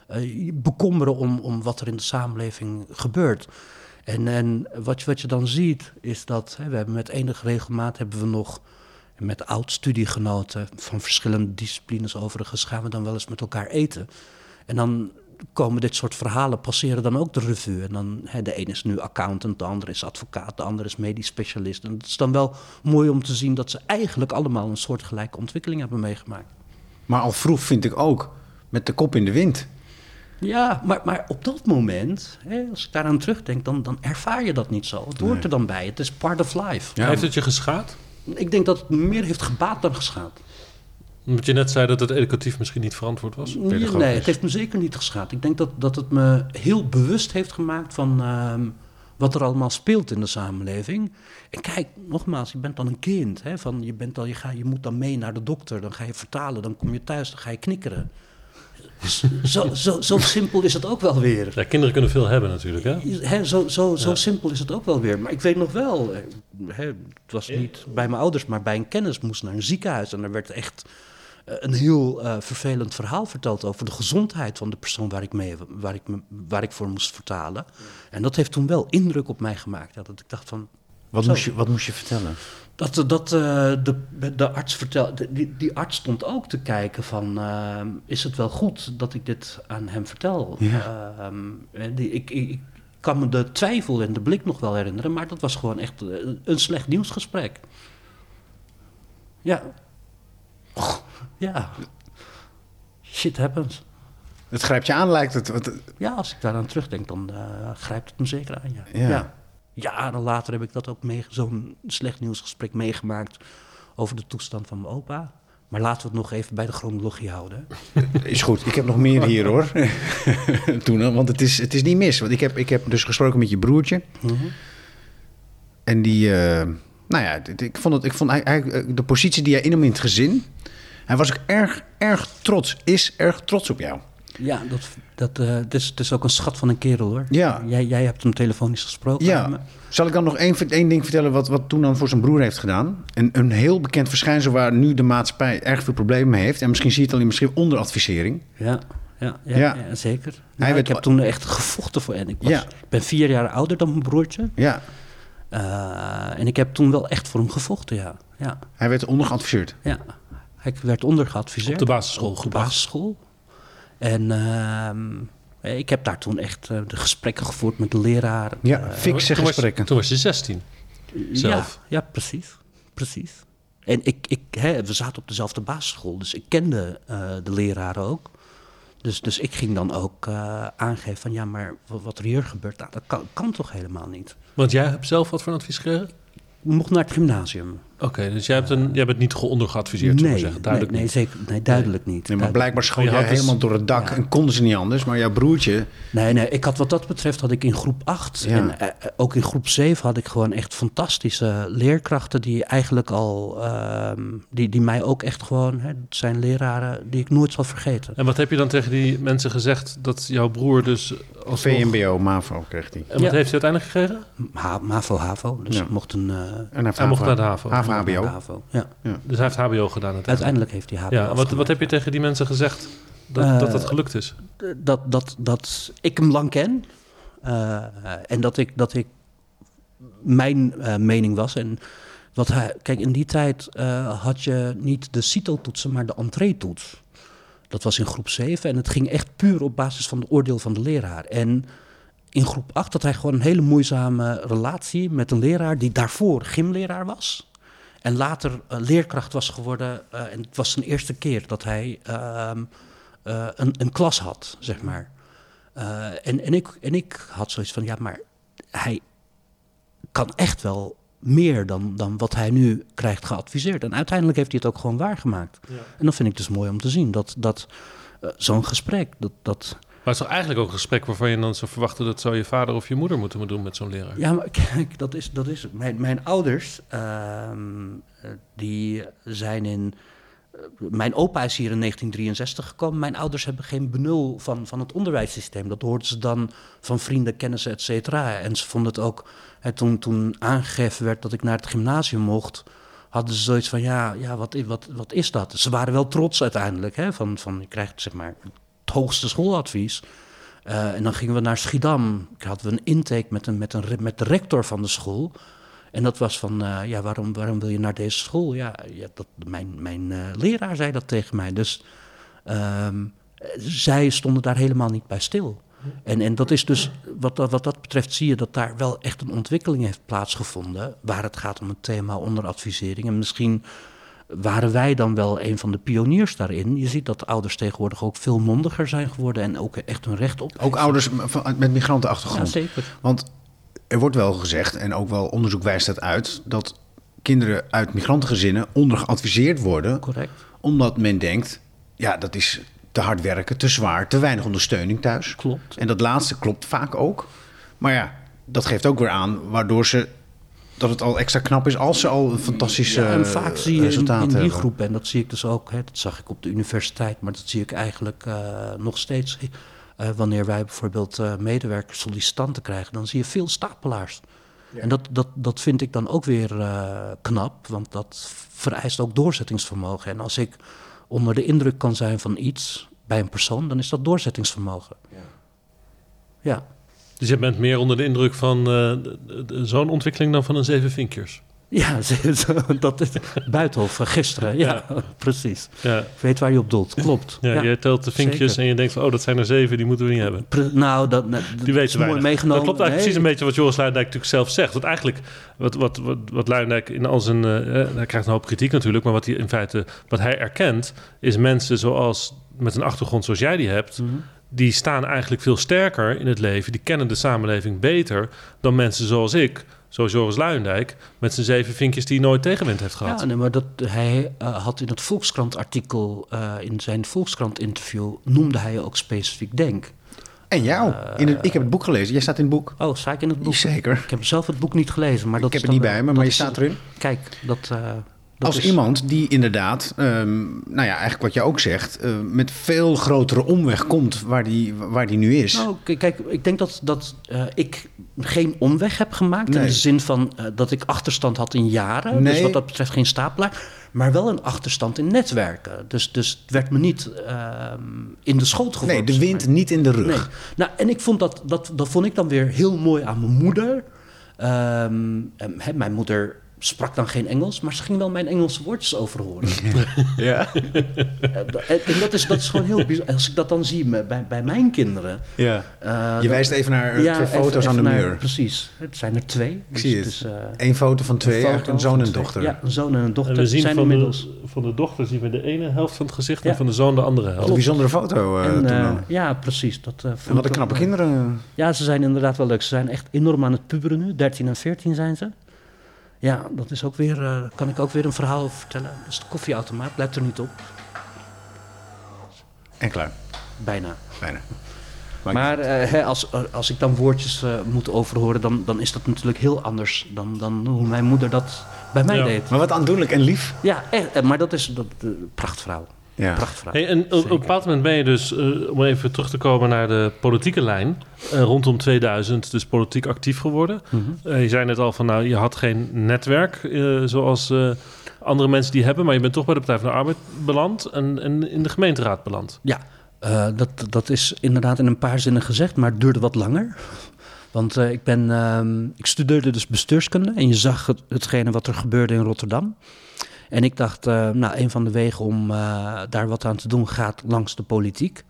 Je bekommeren om, om wat er in de samenleving gebeurt. En, en wat, je, wat je dan ziet, is dat hè, we hebben met enige regelmaat hebben we nog met oud-studiegenoten van verschillende disciplines overigens gaan we dan wel eens met elkaar eten. En dan komen dit soort verhalen, passeren dan ook de revue. En dan, hè, de een is nu accountant, de ander is advocaat, de ander is medisch specialist. En het is dan wel mooi om te zien dat ze eigenlijk allemaal een soortgelijke ontwikkeling hebben meegemaakt. Maar al vroeg vind ik ook met de kop in de wind. Ja, maar, maar op dat moment, hè, als ik daaraan terugdenk, dan, dan ervaar je dat niet zo. Het hoort Nee. er dan bij. Het is part of life. Ja. Heeft het je geschaad? Ik denk dat het meer heeft gebaat dan geschaad. Omdat je net zei dat het educatief misschien niet verantwoord was. Nee, nee, het heeft me zeker niet geschaad. Ik denk dat, dat het me heel bewust heeft gemaakt van ehm, wat er allemaal speelt in de samenleving. En kijk, nogmaals, je bent dan een kind. Hè, van je, bent dan, je, ga, je moet dan mee naar de dokter, dan ga je vertalen, dan kom je thuis, dan ga je knikkeren. Zo, zo, zo simpel is het ook wel weer. Ja, kinderen kunnen veel hebben natuurlijk. Hè? Zo zo, zo Ja. simpel is het ook wel weer. Maar ik weet nog wel, eh, hè, het was niet bij mijn ouders, maar bij een kennis moest naar een ziekenhuis. En er werd echt een heel eh, vervelend verhaal verteld over de gezondheid van de persoon waar ik, mee, waar, ik, waar ik voor moest vertalen. En dat heeft toen wel indruk op mij gemaakt. Ja, dat ik dacht van, Wat, Zo. moest je, wat moest je vertellen? dat, dat eh, de, de arts vertelde, die, die arts stond ook te kijken van, eh, is het wel goed dat ik dit aan hem vertel? Ja. Ehm, die, ik, ik, kan me de twijfel en de blik nog wel herinneren, maar dat was gewoon echt eh, een slecht nieuwsgesprek. Ja. Ja. Shit happens. Het grijpt je aan, lijkt het. Wat- Ja, als ik daaraan terugdenk, dan eh, grijpt het me zeker aan, ja. Ja. ja. Jaren later heb ik dat ook mee, zo'n slecht nieuwsgesprek meegemaakt over de toestand van mijn opa. Maar laten we het nog even bij de chronologie houden. Is goed, ik heb nog meer hier hoor. Toen, want het is, het is niet mis. Want ik heb, ik heb dus gesproken met je broertje. En die, eh, nou ja, ik vond, het, ik vond eigenlijk de positie die hij innam in het gezin. Hij was ook erg, erg trots, is erg trots op jou. Ja, dat, dat, eh, het, is, ook een schat van een kerel hoor. Ja. Jij, jij hebt hem telefonisch gesproken. Ja. Maar- Zal ik dan nog één, één ding vertellen wat, wat toen dan voor zijn broer heeft gedaan? Een, een heel bekend verschijnsel waar nu de maatschappij erg veel problemen mee heeft. En misschien zie je het al in misschien onderadvisering. Ja, ja, ja, Ja. ja. zeker. Hij werd- ik heb toen echt gevochten voor en ik, was, Ja. ik ben vier jaar ouder dan mijn broertje. Ja, Eh, en ik heb toen wel echt voor hem gevochten, ja. ja. hij werd ondergeadviseerd. Ja, hij werd ondergeadviseerd. Op de basisschool Op de gebracht. basisschool. En ehm, Eh, Ik heb daar toen echt eh, de gesprekken gevoerd met de leraren. Ja, Eh, fikse toen, was, gesprekken. toen was je 16. zelf. Ja, ja precies. precies. En ik, ik, hè, we zaten op dezelfde basisschool, dus ik kende eh, de leraren ook. Dus, dus ik ging dan ook eh, aangeven van ja, maar wat, er hier gebeurt, nou, dat kan, kan toch helemaal niet. Want jij hebt zelf wat voor een advies gekregen? Ik mocht naar het gymnasium. Oké, dus jij, hebt een, jij bent niet ondergeadviseerd, zullen we nee, zeggen. Duidelijk nee, niet. nee, zeker, nee, duidelijk niet. Nee, maar blijkbaar schoot Je jij had dus- helemaal door het dak en konden ze niet anders. Maar jouw broertje, Nee, nee, ik had wat dat betreft had ik in groep 8 Ja. en eh, eh, ook in groep 7 had ik gewoon echt fantastische leerkrachten die eigenlijk al, ehm, die, die mij ook echt gewoon, hè, het zijn leraren die ik nooit zal vergeten. En wat heb je dan tegen die mensen gezegd dat jouw broer dus als VMBO, MAVO kreeg hij. En wat Ja. heeft hij uiteindelijk gekregen? Ha- MAVO, HAVO, dus mocht een... eh, En hij, mocht HAVO. naar de HAVO. HAVO, HBO. HAVO. Ja. Dus hij heeft HBO gedaan uiteindelijk. Uiteindelijk heeft hij HAVO Ja, wat, wat heb je tegen die mensen gezegd dat Eh, dat, dat gelukt is? dat, dat, dat ik hem lang ken. eh, en dat ik, dat ik mijn eh, mening was. En wat hij, kijk, in die tijd eh, had je niet de CITO-toetsen, maar de entree-toets. Dat was in groep 7 en het ging echt puur op basis van de oordeel van de leraar. En in groep 8 had hij gewoon een hele moeizame relatie met een leraar die daarvoor gymleraar was. En later eh, leerkracht was geworden. eh, en het was zijn eerste keer dat hij ehm, eh, een, een klas had, zeg maar. En, en, ik, en ik had zoiets van, ja, maar hij kan echt wel meer dan, dan wat hij nu krijgt geadviseerd. En uiteindelijk heeft hij het ook gewoon waargemaakt. En dat vind ik dus mooi om te zien, dat, dat zo'n gesprek, dat, dat, het is toch eigenlijk ook een gesprek waarvan je dan zou verwachten... dat zou je vader of je moeder moeten doen met zo'n leraar? Ja, maar kijk, dat is, dat is het. Mijn, mijn ouders, ehm, eh, die zijn in... eh, Mijn opa is hier in 1963 gekomen. Mijn ouders hebben geen benul van, van het onderwijssysteem. Dat hoorden ze dan van vrienden, kennissen, et cetera. En ze vonden het ook... Hè, toen, toen aangegeven werd dat ik naar het gymnasium mocht... hadden ze zoiets van, ja, ja wat, wat, wat is dat? Ze waren wel trots uiteindelijk. Hè, van, van, je krijgt zeg maar het hoogste schooladvies. Eh, en dan gingen we naar Schiedam. Ik we een intake met, een, met, een, met de rector van de school. En dat was van, eh, ja, waarom, waarom wil je naar deze school? Ja, ja dat, mijn, mijn eh, leraar zei dat tegen mij. Dus ehm, eh, zij stonden daar helemaal niet bij stil. En, en dat is dus, wat, wat dat betreft zie je dat daar wel echt een ontwikkeling heeft plaatsgevonden. Waar het gaat om het thema onderadvisering. En misschien waren wij dan wel een van de pioniers daarin. Je ziet dat ouders tegenwoordig ook veel mondiger zijn geworden en ook echt hun recht op. Ook ouders met migrantenachtergrond. Ja, zeker. Want er wordt wel gezegd, en ook wel onderzoek wijst dat uit, dat kinderen uit migrantengezinnen ondergeadviseerd worden, Correct. omdat men denkt, ja, dat is te hard werken, te zwaar, te weinig ondersteuning thuis. Klopt. En dat laatste klopt vaak ook. Maar ja, dat geeft ook weer aan waardoor ze dat het al extra knap is als ze al een fantastische Ja, en vaak zie je in, die groep, en dat zie ik dus ook, hè, dat zag ik op de universiteit, maar dat zie ik eigenlijk eh, nog steeds. eh, wanneer wij bijvoorbeeld eh, medewerkers, sollicitanten krijgen, dan zie je veel stapelaars. En dat, dat, dat vind ik dan ook weer knap, want dat vereist ook doorzettingsvermogen. En als ik onder de indruk kan zijn van iets bij een persoon, dan is dat doorzettingsvermogen. Ja. Dus je bent meer onder de indruk van eh, zo'n ontwikkeling dan van een zeven vinkers. Ja, dat is Buitenhof van gisteren. Ja, precies. Ja, Ik weet waar je op doelt. Klopt. ja, je telt de vinkjes zeker. en je denkt van... oh, dat zijn er zeven, die moeten we niet hebben. Pre- nou, dat, dat Die weten wij. meegenomen. Dat klopt eigenlijk Nee, precies een beetje wat Joris Luijendijk natuurlijk zelf zegt. Want eigenlijk, wat, wat, wat, wat Luijendijk in al zijn... eh, eh, hij krijgt een hoop kritiek natuurlijk... maar wat hij in feite, wat hij erkent... is mensen zoals, met een achtergrond zoals jij die hebt... Mhm. Die staan eigenlijk veel sterker in het leven. Die kennen de samenleving beter dan mensen zoals ik... Zoals Joris Luijendijk, met zijn zeven vinkjes die nooit tegenwind heeft gehad. Ja, nee, maar dat, hij eh, had in het Volkskrant-artikel, eh, in zijn Volkskrant-interview, noemde hij ook specifiek Denk. En jou. In het, ik heb het boek gelezen. Jij staat in het boek. Oh, sta ik in het boek? Zeker. Ik heb zelf het boek niet gelezen, maar dat ik heb het niet bij me, maar je staat erin. Kijk, dat, eh, dat Als is- iemand die inderdaad, ehm, nou ja, eigenlijk wat je ook zegt, eh, met veel grotere omweg komt waar die, waar die nu is. Nou, kijk, ik denk dat, dat eh, ik geen omweg heb gemaakt. In de zin van eh, dat ik achterstand had in jaren. Dus wat dat betreft geen stapelaar. Maar wel een achterstand in netwerken. Dus, dus het werd me niet ehm, in de schoot geworpen. nee, de wind niet in de rug. Nee. Nou, en ik vond dat, dat, dat vond ik dan weer heel mooi aan mijn moeder. Hè, mijn moeder sprak dan geen Engels, maar ze ging wel mijn Engelse woordjes overhoren. Ja? Eh, en en dat, is, dat is gewoon heel bijzonder. Als ik dat dan zie bij, bij mijn kinderen. ja. eh, Je wijst even naar twee even- foto's even aan de naar- muur. Precies. Het zijn er twee. Dus zie het. eh, Eén foto van twee, foto eigenlijk een zoon van en twee- dochter. Ja, een zoon en een dochter. En we zien zijn van inmiddels. de, van de dochter zien we de ene helft van het gezicht Ja. en van de zoon de andere helft. een bijzondere foto eh, En, eh, dan. ja, precies. Dat, eh, En wat ik een knappe eh, kinderen. Ja, ze zijn inderdaad wel leuk. Ze zijn echt enorm aan het puberen nu. 13 en 14 zijn ze. Ja, dat is ook weer, eh, kan ik ook weer een verhaal over vertellen. Dat is de koffieautomaat, blijft er niet op. En klaar. Bijna. Bijna. Maar eh, hè, als, als ik dan woordjes eh, moet overhoren, dan, dan is dat natuurlijk heel anders dan, dan hoe mijn moeder dat bij mij Ja. deed. Maar wat aandoenlijk en lief. Ja, echt, maar dat is dat, prachtvrouw. Ja. Hey, en op, op een bepaald moment ben je dus, eh, om even terug te komen naar de politieke lijn, eh, rondom 2000 dus politiek actief geworden. Mhm. Eh, je zei net al van, nou, je had geen netwerk eh, zoals eh, andere mensen die hebben, maar je bent toch bij de Partij van de Arbeid beland en, en in de gemeenteraad beland. Ja, eh, dat, dat is inderdaad in een paar zinnen gezegd, maar het duurde wat langer. Want eh, ik, ben, ehm, ik studeerde dus bestuurskunde en je zag het, hetgene wat er gebeurde in Rotterdam. En ik dacht, eh, nou, een van de wegen om eh, daar wat aan te doen gaat langs de politiek.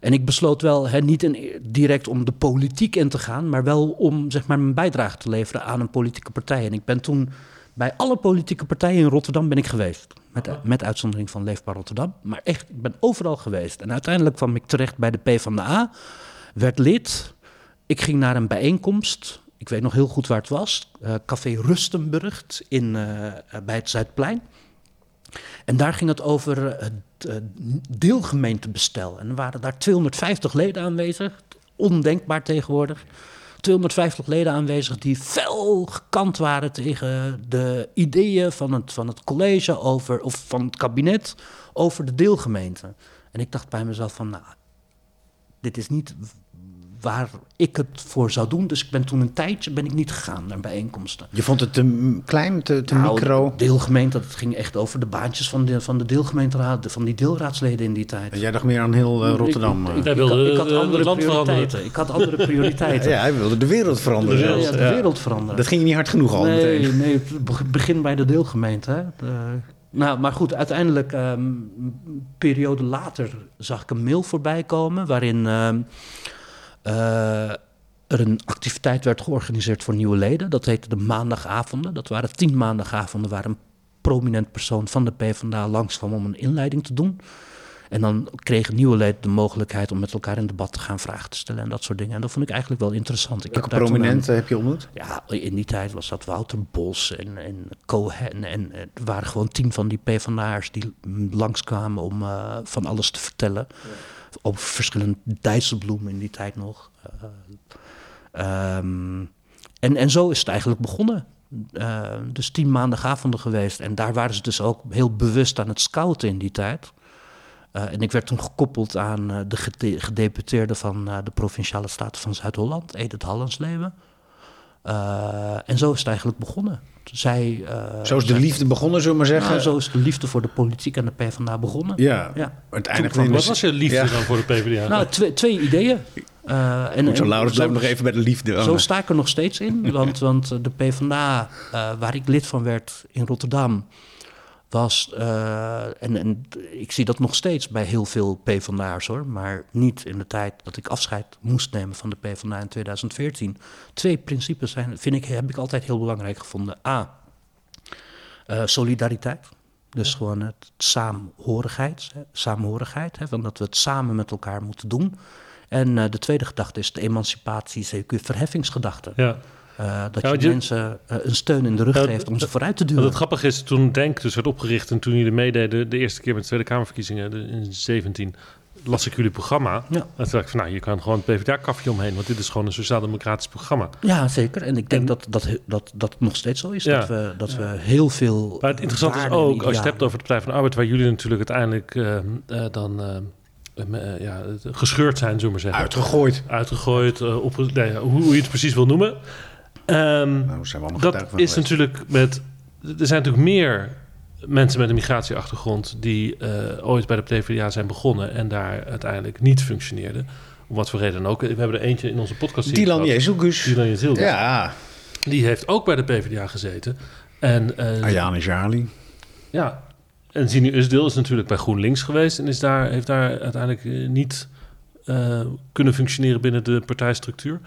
En ik besloot wel hè, niet in, direct om de politiek in te gaan, maar wel om zeg maar, mijn bijdrage te leveren aan een politieke partij. En ik ben toen bij alle politieke partijen in Rotterdam ben ik geweest. Met, met uitzondering van Leefbaar Rotterdam. Maar echt, ik ben overal geweest. En uiteindelijk kwam ik terecht bij de PvdA, werd lid. Ik ging naar een bijeenkomst. Ik weet nog heel goed waar het was. eh, Café Rustenburg in, eh, bij het Zuidplein. En daar ging het over eh, het deelgemeentebestel. En er waren daar 250 leden aanwezig. Ondenkbaar tegenwoordig. 250 leden aanwezig die fel gekant waren tegen de ideeën van het, van het college over, of van het kabinet over de deelgemeente. En ik dacht bij mezelf van, nou, dit is niet waar ik het voor zou doen. Dus ik ben toen een tijdje ben ik niet gegaan naar bijeenkomsten. Je vond het te klein, te, te Nou, micro. Deelgemeente, dat ging echt over de baantjes van de, van de deelgemeenteraad, van die deelraadsleden in die tijd. Jij dacht meer aan heel eh, Rotterdam. Ik, eh. ik, wilde had- ik had de- de andere land prioriteiten. Ik had andere prioriteiten. ja, hij wilde de wereld veranderen Ja, zelfs. ja, de Ja. wereld veranderen. Dat ging je niet hard genoeg al nee, meteen. nee, begin bij de deelgemeente. Hè. De- nou, maar goed, uiteindelijk, ehm, een periode later, zag ik een mail voorbij komen waarin ehm, eh, er een activiteit werd georganiseerd voor nieuwe leden. Dat heette de maandagavonden. Dat waren tien maandagavonden waar een prominent persoon van de PvdA langskwam om een inleiding te doen. En dan kregen nieuwe leden de mogelijkheid om met elkaar in debat te gaan vragen te stellen en dat soort dingen. En dat vond ik eigenlijk wel interessant. Ik Welke heb een- prominenten heb je ontmoet? ja, in die tijd was dat Wouter Bos en, en Cohen. En er waren gewoon tien van die PvdA'ers die langskwamen om eh, van alles te vertellen. Over verschillende Dijsselbloem in die tijd nog. Eh, ehm, en, en zo is het eigenlijk begonnen. Eh, dus tien maandagavonden geweest. En daar waren ze dus ook heel bewust aan het scouten in die tijd. Eh, en ik werd toen gekoppeld aan de gede- gedeputeerde van de Provinciale Staten van Zuid-Holland, Edith Hallensleven. Eh, en zo is het eigenlijk begonnen. Zij, eh, Zo is de zij- liefde begonnen, zullen we maar zeggen. Nou, zo is de liefde voor de politiek en de PvdA begonnen. Ja, Ja. Toen in Wat was je liefde Ja. dan voor de PvdA? Nou, twee, twee ideeën. Eh, en, Goed, zo Laurens, blijf nog even bij de liefde. Zo sta ik er nog steeds in. Want, want de PvdA, eh, waar ik lid van werd in Rotterdam, was. eh, en, en ik zie dat nog steeds bij heel veel PvdA'ers hoor. Maar niet in de tijd dat ik afscheid moest nemen van de PvdA in 2014. Twee principes zijn, vind ik, heb ik altijd heel belangrijk gevonden. A. eh, solidariteit. Dus gewoon het saamhorigheid, hè, saamhorigheid hè, van dat we het samen met elkaar moeten doen. En eh, de tweede gedachte is de emancipatie, zeker verheffingsgedachte. Ja. Eh, dat Ja, je, mensen eh, een steun in de rug Ja, geeft om ze vooruit te duwen. het grappige is, toen Denk dus werd opgericht en toen jullie meededen de eerste keer met de Tweede Kamerverkiezingen de- in 17, las ik jullie programma. Ja. En toen dacht ik van, nou, je kan gewoon het PvdA-kafje omheen, want dit is gewoon een sociaal-democratisch programma. Ja, zeker. En ik denk En- dat, dat, dat, dat het nog steeds zo is. Ja. Dat, we, dat we heel veel. Maar het interessante is ook, als je het hebt over de Partij van de Arbeid, waar jullie natuurlijk uiteindelijk eh, eh, dan ja, gescheurd zijn, zullen we maar zeggen. Uitgegooid. Uitgegooid, opge- nee, hoe, hoe je het precies wil noemen. Nou, zijn we allemaal dat van is geweest. natuurlijk met. Er zijn natuurlijk meer mensen met een migratieachtergrond die eh, ooit bij de PvdA zijn begonnen en daar uiteindelijk niet functioneerden. Om wat voor reden dan ook. We hebben er eentje in onze podcast. Dylan. Jezus. Dylan Jezielgus. Ja, Die heeft ook bij de PvdA gezeten. En, uh, Ayane Jali. Ja, en Zini Usdeel is natuurlijk bij GroenLinks geweest... en is daar, heeft daar uiteindelijk uh, niet uh, kunnen functioneren binnen de partijstructuur.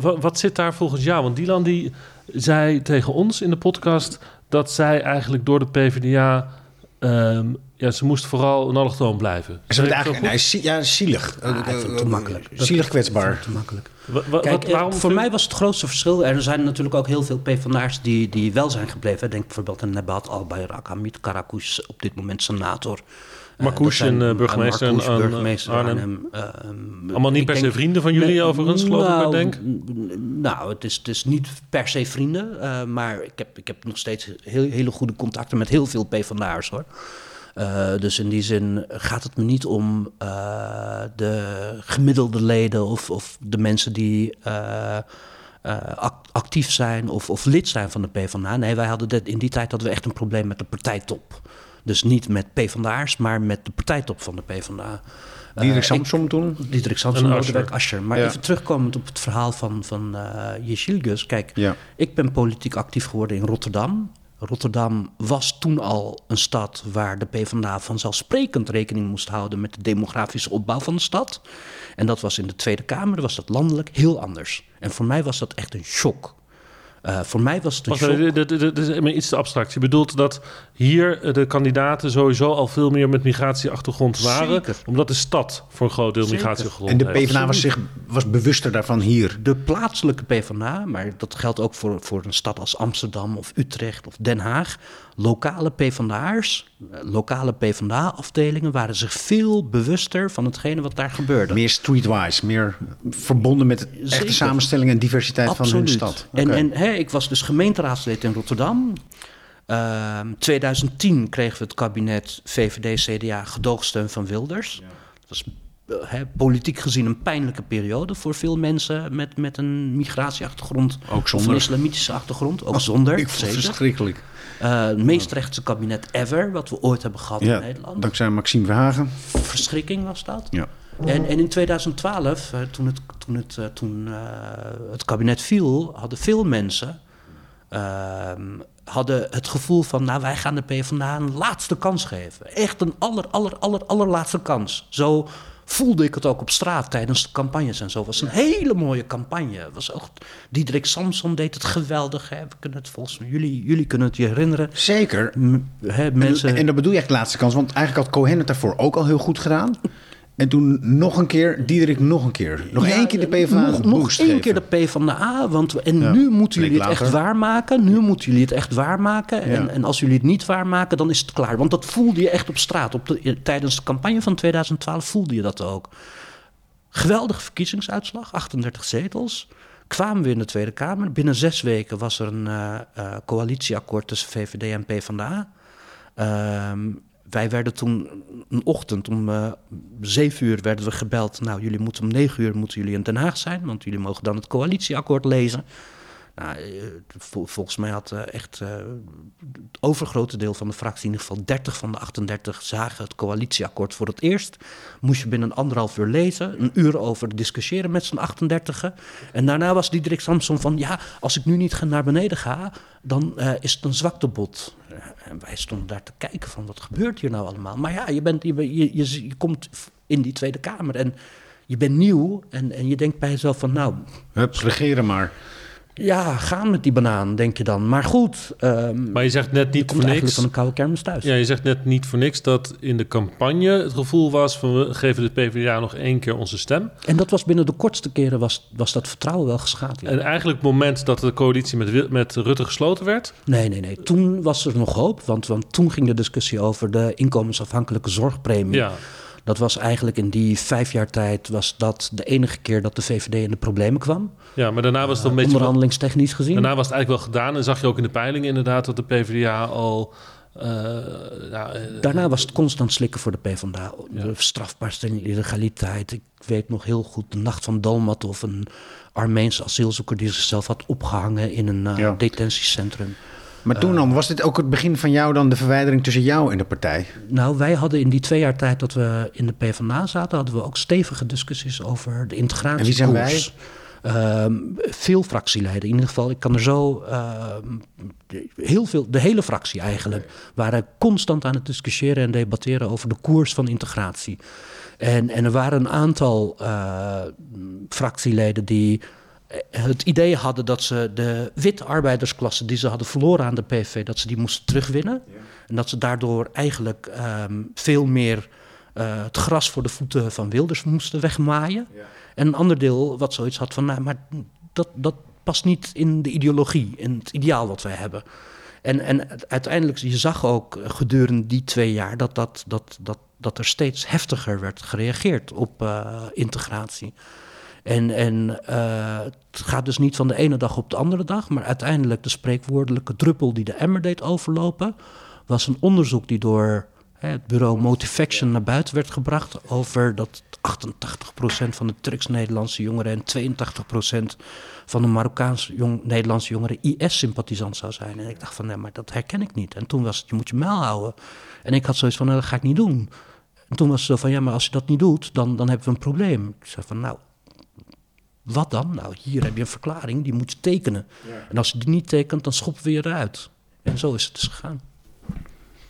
Wat zit daar volgens jou? Want Dylan die zei tegen ons in de podcast... dat zij eigenlijk door de PvdA... Um, ja, ze moest vooral een allochtoon blijven. Ze het eigenlijk, nee, ja, zielig. Ah, te makkelijk. Zielig kwetsbaar. Te makkelijk. Wa, Kijk, wat, waarom voor mij was het grootste verschil... er zijn natuurlijk ook heel veel PvdA'ers die, die wel zijn gebleven. Denk bijvoorbeeld aan Nebat Al-Bayrak, Hamid Karakouche, op dit moment senator. Marcouch en uh, burgemeester, Marcouch, en, burgemeester Arnhem. Arnhem. Allemaal niet per se vrienden van jullie overigens, geloof nou, ik, denk? Nou, het is, het is niet per se vrienden. Maar ik heb, ik heb nog steeds heel, hele goede contacten met heel veel PvdA'ers, hoor. Uh, dus in die zin gaat het me niet om uh, de gemiddelde leden of, of de mensen die uh, actief zijn of, of, lid zijn van de PvdA. Nee, wij hadden dit, in die tijd hadden we echt een probleem met de partijtop. Dus niet met PvdA'ers, maar met de partijtop van de PvdA. Diederik Samsom toen? Diederik Samsom, Lodewijk Asscher. Maar ja. even terugkomend op het verhaal van, van uh, Jeshilgus. Kijk, ja. ik ben politiek actief geworden in Rotterdam. Rotterdam was toen al een stad waar de PvdA vanzelfsprekend rekening moest houden met de demografische opbouw van de stad. En dat was in de Tweede Kamer, was dat landelijk heel anders. En voor mij was dat echt een shock. Uh, voor mij was het een shock. Dit is iets te abstract. Je bedoelt dat hier de kandidaten sowieso al veel meer met migratieachtergrond waren. Zeker. Omdat de stad voor een groot deel migratieachtergrond En de heeft. PvdA was, zich, was bewuster daarvan hier. De plaatselijke PvdA, maar dat geldt ook voor, voor een stad als Amsterdam of Utrecht of Den Haag. Lokale PvdA'ers, lokale PvdA-afdelingen waren zich veel bewuster van hetgene wat daar gebeurde. Meer streetwise, meer verbonden met de echte samenstelling en diversiteit Absoluut. van hun stad. En, en hè, ik was dus gemeenteraadslid in Rotterdam. Uh, 2010 kregen we het kabinet VVD-CDA gedoogsteun van Wilders. Dat was He, politiek gezien een pijnlijke periode voor veel mensen met, met een migratieachtergrond ook zonder. of een islamitische achtergrond. Ook zonder. Ik vond het verschrikkelijk. Uh, het meest rechtse kabinet ever, wat we ooit hebben gehad ja, in Nederland. Dankzij Maxime Verhagen. Verschrikking was dat. Ja. En, en in 2012, uh, toen, het, toen, het, uh, toen het kabinet viel, hadden veel mensen ehm, hadden het gevoel van, nou wij gaan de PvdA een laatste kans geven. Echt een aller, aller, aller, allerlaatste kans. Zo voelde ik het ook op straat tijdens de campagnes en zo. Het was een hele mooie campagne. Het was ook, Diederik Samson deed het geweldig. Hè. We kunnen het volgens jullie, jullie kunnen het je herinneren. Zeker. M hè, mensen... en, en dat bedoel je echt laatste kans, want eigenlijk had Cohen het daarvoor ook al heel goed gedaan. En toen nog een keer, Diederik nog een keer. Nog Ja, één keer de PvdA Nog, nog één geven. keer de P van de A. Want, we- en Ja, nu moeten jullie het echt waarmaken. Nu moeten jullie het echt waarmaken. En, Ja. en als jullie het niet waarmaken, dan is het klaar. Want dat voelde je echt op straat. Op de, tijdens de campagne van 2012 voelde je dat ook. Geweldige verkiezingsuitslag, 38 zetels. Kwamen we in de Tweede Kamer. Binnen zes weken was er een eh, eh, coalitieakkoord tussen VVD en PvdA. Ehm wij werden toen een ochtend om eh, zeven uur werden we gebeld. Nou, jullie moeten om negen uur moeten jullie in Den Haag zijn, want jullie mogen dan het coalitieakkoord lezen. Nou, eh, vol- volgens mij had eh, echt eh, het overgrote deel van de fractie, in ieder geval 30 van de 38, zagen het coalitieakkoord voor het eerst. Moest je binnen anderhalf uur lezen, een uur over discussiëren met z'n 38 En daarna was Diederik Samson van, ja, als ik nu niet naar beneden ga, dan is het een zwaktebod. En wij stonden daar te kijken van, wat gebeurt hier nou allemaal? Maar ja, je, bent, je, je, je, komt in die Tweede Kamer en je bent nieuw en, en je denkt bij jezelf van, nou, Hup, regeren maar. Ja, gaan met die banaan, denk je dan. Maar goed, ehm, Maar je zegt net niet voor niks. van een koude kermis thuis. Ja, je zegt net niet voor niks dat in de campagne het gevoel was van we geven de PvdA nog één keer onze stem. En dat was binnen de kortste keren was, was dat vertrouwen wel geschaad. ja. En eigenlijk het moment dat de coalitie met, met Rutte gesloten werd, Nee, nee, nee. Toen was er nog hoop, want, want toen ging de discussie over de inkomensafhankelijke zorgpremie. ja, Dat was eigenlijk in die vijf jaar tijd was dat de enige keer dat de VVD in de problemen kwam. ja, maar daarna was het een beetje... Onderhandelingstechnisch gezien. Daarna was het eigenlijk wel gedaan en zag je ook in de peilingen inderdaad dat de PvdA al... eh, ja, eh, Daarna was het constant slikken voor de PvdA. De strafbaarste illegaliteit. Ik weet nog heel goed de nacht van Dalmatov, een Armeense asielzoeker die zichzelf had opgehangen in een eh, Ja. detentiecentrum. Maar toen dan, was dit ook het begin van jou dan de verwijdering tussen jou en de partij? Nou, wij hadden in die twee jaar tijd dat we in de PvdA zaten, hadden we ook stevige discussies over de En wie zijn wij? Ehm, veel fractieleden, in ieder geval. Ik kan er zo. ehm, heel veel, de hele fractie eigenlijk. waren constant aan het discussiëren en debatteren over de koers van integratie. En, en er waren een aantal eh, fractieleden die eh, het idee hadden dat ze de witte arbeidersklasse die ze hadden verloren aan de PV, dat ze die moesten terugwinnen. En dat ze daardoor eigenlijk ehm, veel meer eh, het gras voor de voeten van Wilders moesten wegmaaien. En een ander deel wat zoiets had van, nou, maar dat, dat past niet in de ideologie, in het ideaal wat wij hebben. En, en uiteindelijk, je zag ook gedurende die twee jaar dat, dat, dat, dat, dat er steeds heftiger werd gereageerd op eh, integratie. En, en eh, het gaat dus niet van de ene dag op de andere dag, maar uiteindelijk de spreekwoordelijke druppel die de emmer deed overlopen, was een onderzoek die door hè, het bureau Motivaction naar buiten werd gebracht over dat 88% van de Turks-Nederlandse jongeren en 82% van de Marokkaans-Nederlandse jongeren IS-sympathisant zou zijn. En ik dacht van, nee, maar dat herken ik niet. En toen was het, je moet je mijl houden. En ik had zoiets van, nou, dat ga ik niet doen. En toen was het zo van, ja, maar als je dat niet doet, dan, dan hebben we een probleem. Ik zei van, nou, wat dan? Nou, hier heb je een verklaring, die moet je tekenen. En als je die niet tekent, dan schoppen we je eruit. En zo is het dus gegaan.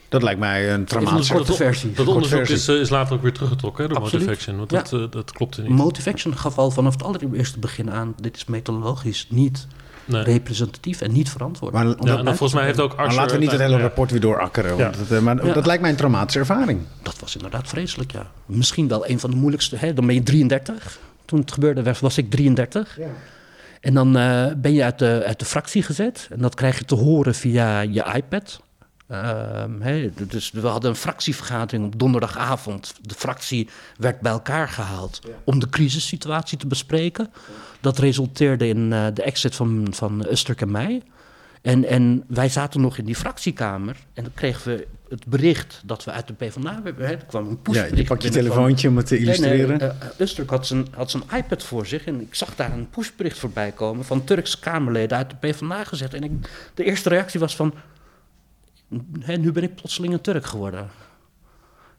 Dat lijkt mij een traumatische... korte versie. Dat onderzoek is, eh, is later ook weer teruggetrokken hè, door Absoluut. Motivation. Want Ja. dat, eh, dat klopte niet. Motivation gaf al vanaf het allereerste begin aan, dit is methodologisch niet Nee. representatief en niet verantwoord. Maar- Ja, en te volgens mij heeft ook Maar Asscher... laten we niet het hele rapport weer doorakkeren. want Ja. dat, eh, maar Ja. dat lijkt mij een traumatische ervaring. Dat was inderdaad vreselijk, ja. Misschien wel een van de moeilijkste. Hè? Dan ben je 33. Toen het gebeurde was, was ik 33. En dan eh, ben je uit de, uit de fractie gezet. En dat krijg je te horen via je iPad. Ehm, dus we hadden een fractievergadering op donderdagavond. De fractie werd bij elkaar gehaald om de crisissituatie te bespreken. Dat resulteerde in eh, de exit van, van Usturk en mij. En, en wij zaten nog in die fractiekamer en dan kregen we het bericht dat we uit de PvdA hebben. Hè, er kwam een Ja, pushbericht je pakt je telefoontje om het te Nee, nee, illustreren. eh, eh, had zijn, had zijn iPad voor zich en ik zag daar een pushbericht voorbij komen van Turkse Kamerleden uit de PvdA gezet. En ik, de eerste reactie was van, hè, nu ben ik plotseling een Turk geworden.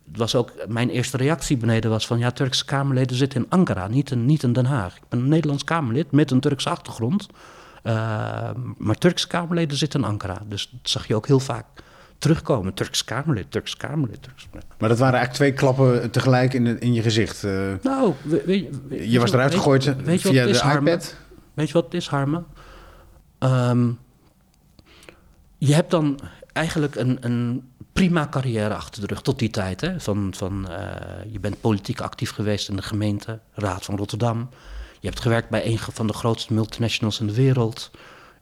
Het was ook, mijn eerste reactie beneden was van, ja, Turkse Kamerleden zitten in Ankara, niet in, niet in Den Haag. Ik ben een Nederlands Kamerlid met een Turkse achtergrond. Eh, maar Turkse Kamerleden zitten in Ankara. Dus dat zag je ook heel vaak terugkomen. Turks Kamerlid, Turks Kamerlid. Turks... Maar dat waren eigenlijk twee klappen tegelijk in, in je gezicht. eh. Nou, we- weet, weet- je was eruit gegooid via de iPad. Weet je wat het is, Harmen? Ehm, je hebt dan eigenlijk een, een prima carrière achter de rug tot die tijd. Hè? Van, van, eh, je bent politiek actief geweest in de gemeente, Raad van Rotterdam. Je hebt gewerkt bij een van de grootste multinationals in de wereld.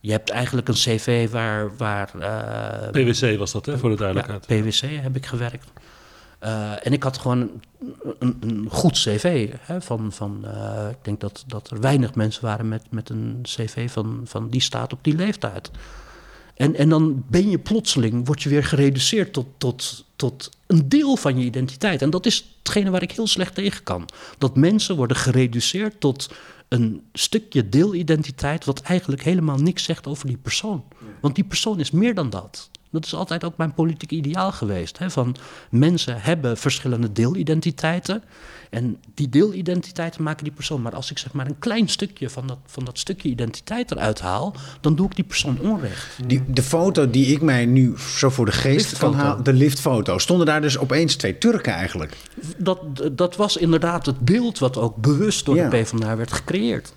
Je hebt eigenlijk een cv waar... waar eh, PwC was dat, hè, voor de ja, duidelijkheid. PwC heb ik gewerkt. Eh, en ik had gewoon een, een, een goed cv. Hè, van, van, eh, ik denk dat, dat er weinig mensen waren met, met een cv van, van die staat op die leeftijd. En, en dan ben je plotseling, word je weer gereduceerd tot, tot, tot een deel van je identiteit. En dat is hetgene waar ik heel slecht tegen kan. Dat mensen worden gereduceerd tot een stukje deelidentiteit... wat eigenlijk helemaal niks zegt over die persoon. Want die persoon is meer dan dat. Dat is altijd ook mijn politieke ideaal geweest. Hè? Van mensen hebben verschillende deelidentiteiten. En die deelidentiteiten maken die persoon. Maar als ik zeg maar een klein stukje van dat, van dat stukje identiteit eruit haal, dan doe ik die persoon onrecht. Die, de foto die ik mij nu zo voor de geest kan Liftfoto. halen, de liftfoto, stonden daar dus opeens twee Turken eigenlijk. Dat, dat was inderdaad het beeld wat ook bewust door Ja. de PvdA werd gecreëerd.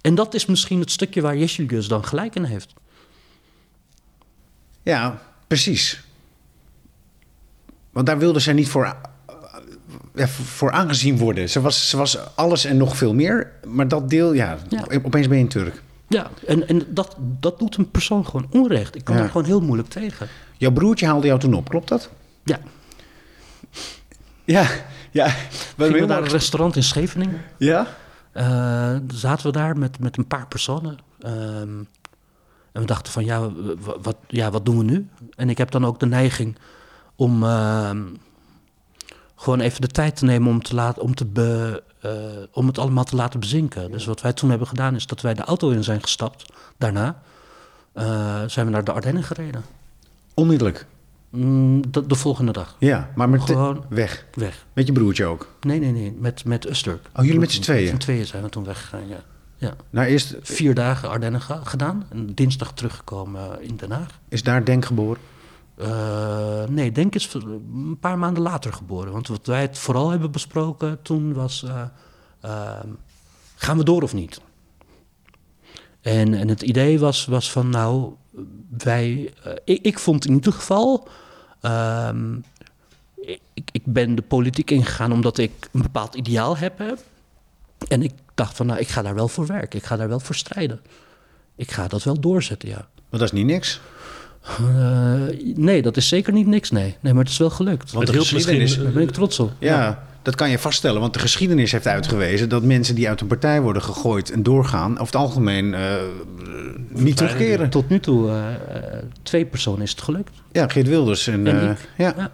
En dat is misschien het stukje waar Jesilius dan gelijk in heeft. Ja, precies. Want daar wilde zij niet voor, ja, voor- aangezien worden. Ze was, ze was alles en nog veel meer. Maar dat deel, ja, Ja. opeens ben je een Turk. Ja, en, en dat, dat doet een persoon gewoon onrecht. Ik kan Ja. daar gewoon heel moeilijk tegen. Jouw broertje haalde jou toen op, klopt dat? Ja, Ja, ja. We gingen we naar een restaurant in Scheveningen. Ja? Eh, zaten we daar met, met een paar personen. Ehm, en we dachten van, ja, wat, ja, wat doen we nu? En ik heb dan ook de neiging om ehm, gewoon even de tijd te nemen om, te laten, om, te be, eh, om het allemaal te laten bezinken. Dus wat wij toen hebben gedaan is dat wij de auto in zijn gestapt. Daarna eh, zijn we naar de Ardennen gereden. Onmiddellijk. Mm, de, de volgende dag. Ja, maar met Gewoon- weg. Weg. Met je broertje ook. Nee, nee, nee. Met, met Usturk. Oh, jullie met z'n tweeën? Met z'n tweeën zijn we toen weggegaan, ja. Ja. Nou, eerst Vier dagen Ardennen ga- gedaan en dinsdag teruggekomen in Den Haag. is daar Denk geboren. Eh, nee, Denk is een paar maanden later geboren. Want wat wij het vooral hebben besproken toen was... eh, ehm, gaan we door of niet? En, en het idee was, was van, nou, wij... eh, ik, ik vond in ieder geval... ehm, ik, ik ben de politiek ingegaan omdat ik een bepaald ideaal heb. hè. En ik dacht van, nou, ik ga daar wel voor werken. Ik ga daar wel voor strijden. Ik ga dat wel doorzetten, ja. Maar dat is niet niks. Eh, nee, dat is zeker niet niks, nee. Nee, maar het is wel gelukt. Want Het de hielp geschiedenis... misschien- Daar ben ik trots op. Ja, dat kan je vaststellen. Want de geschiedenis heeft uitgewezen dat mensen die uit een partij worden gegooid en doorgaan, over het algemeen eh, niet terugkeren. Tot nu toe, eh, twee personen is het gelukt. Ja, Geert Wilders en, En eh, ik. ja. Ja.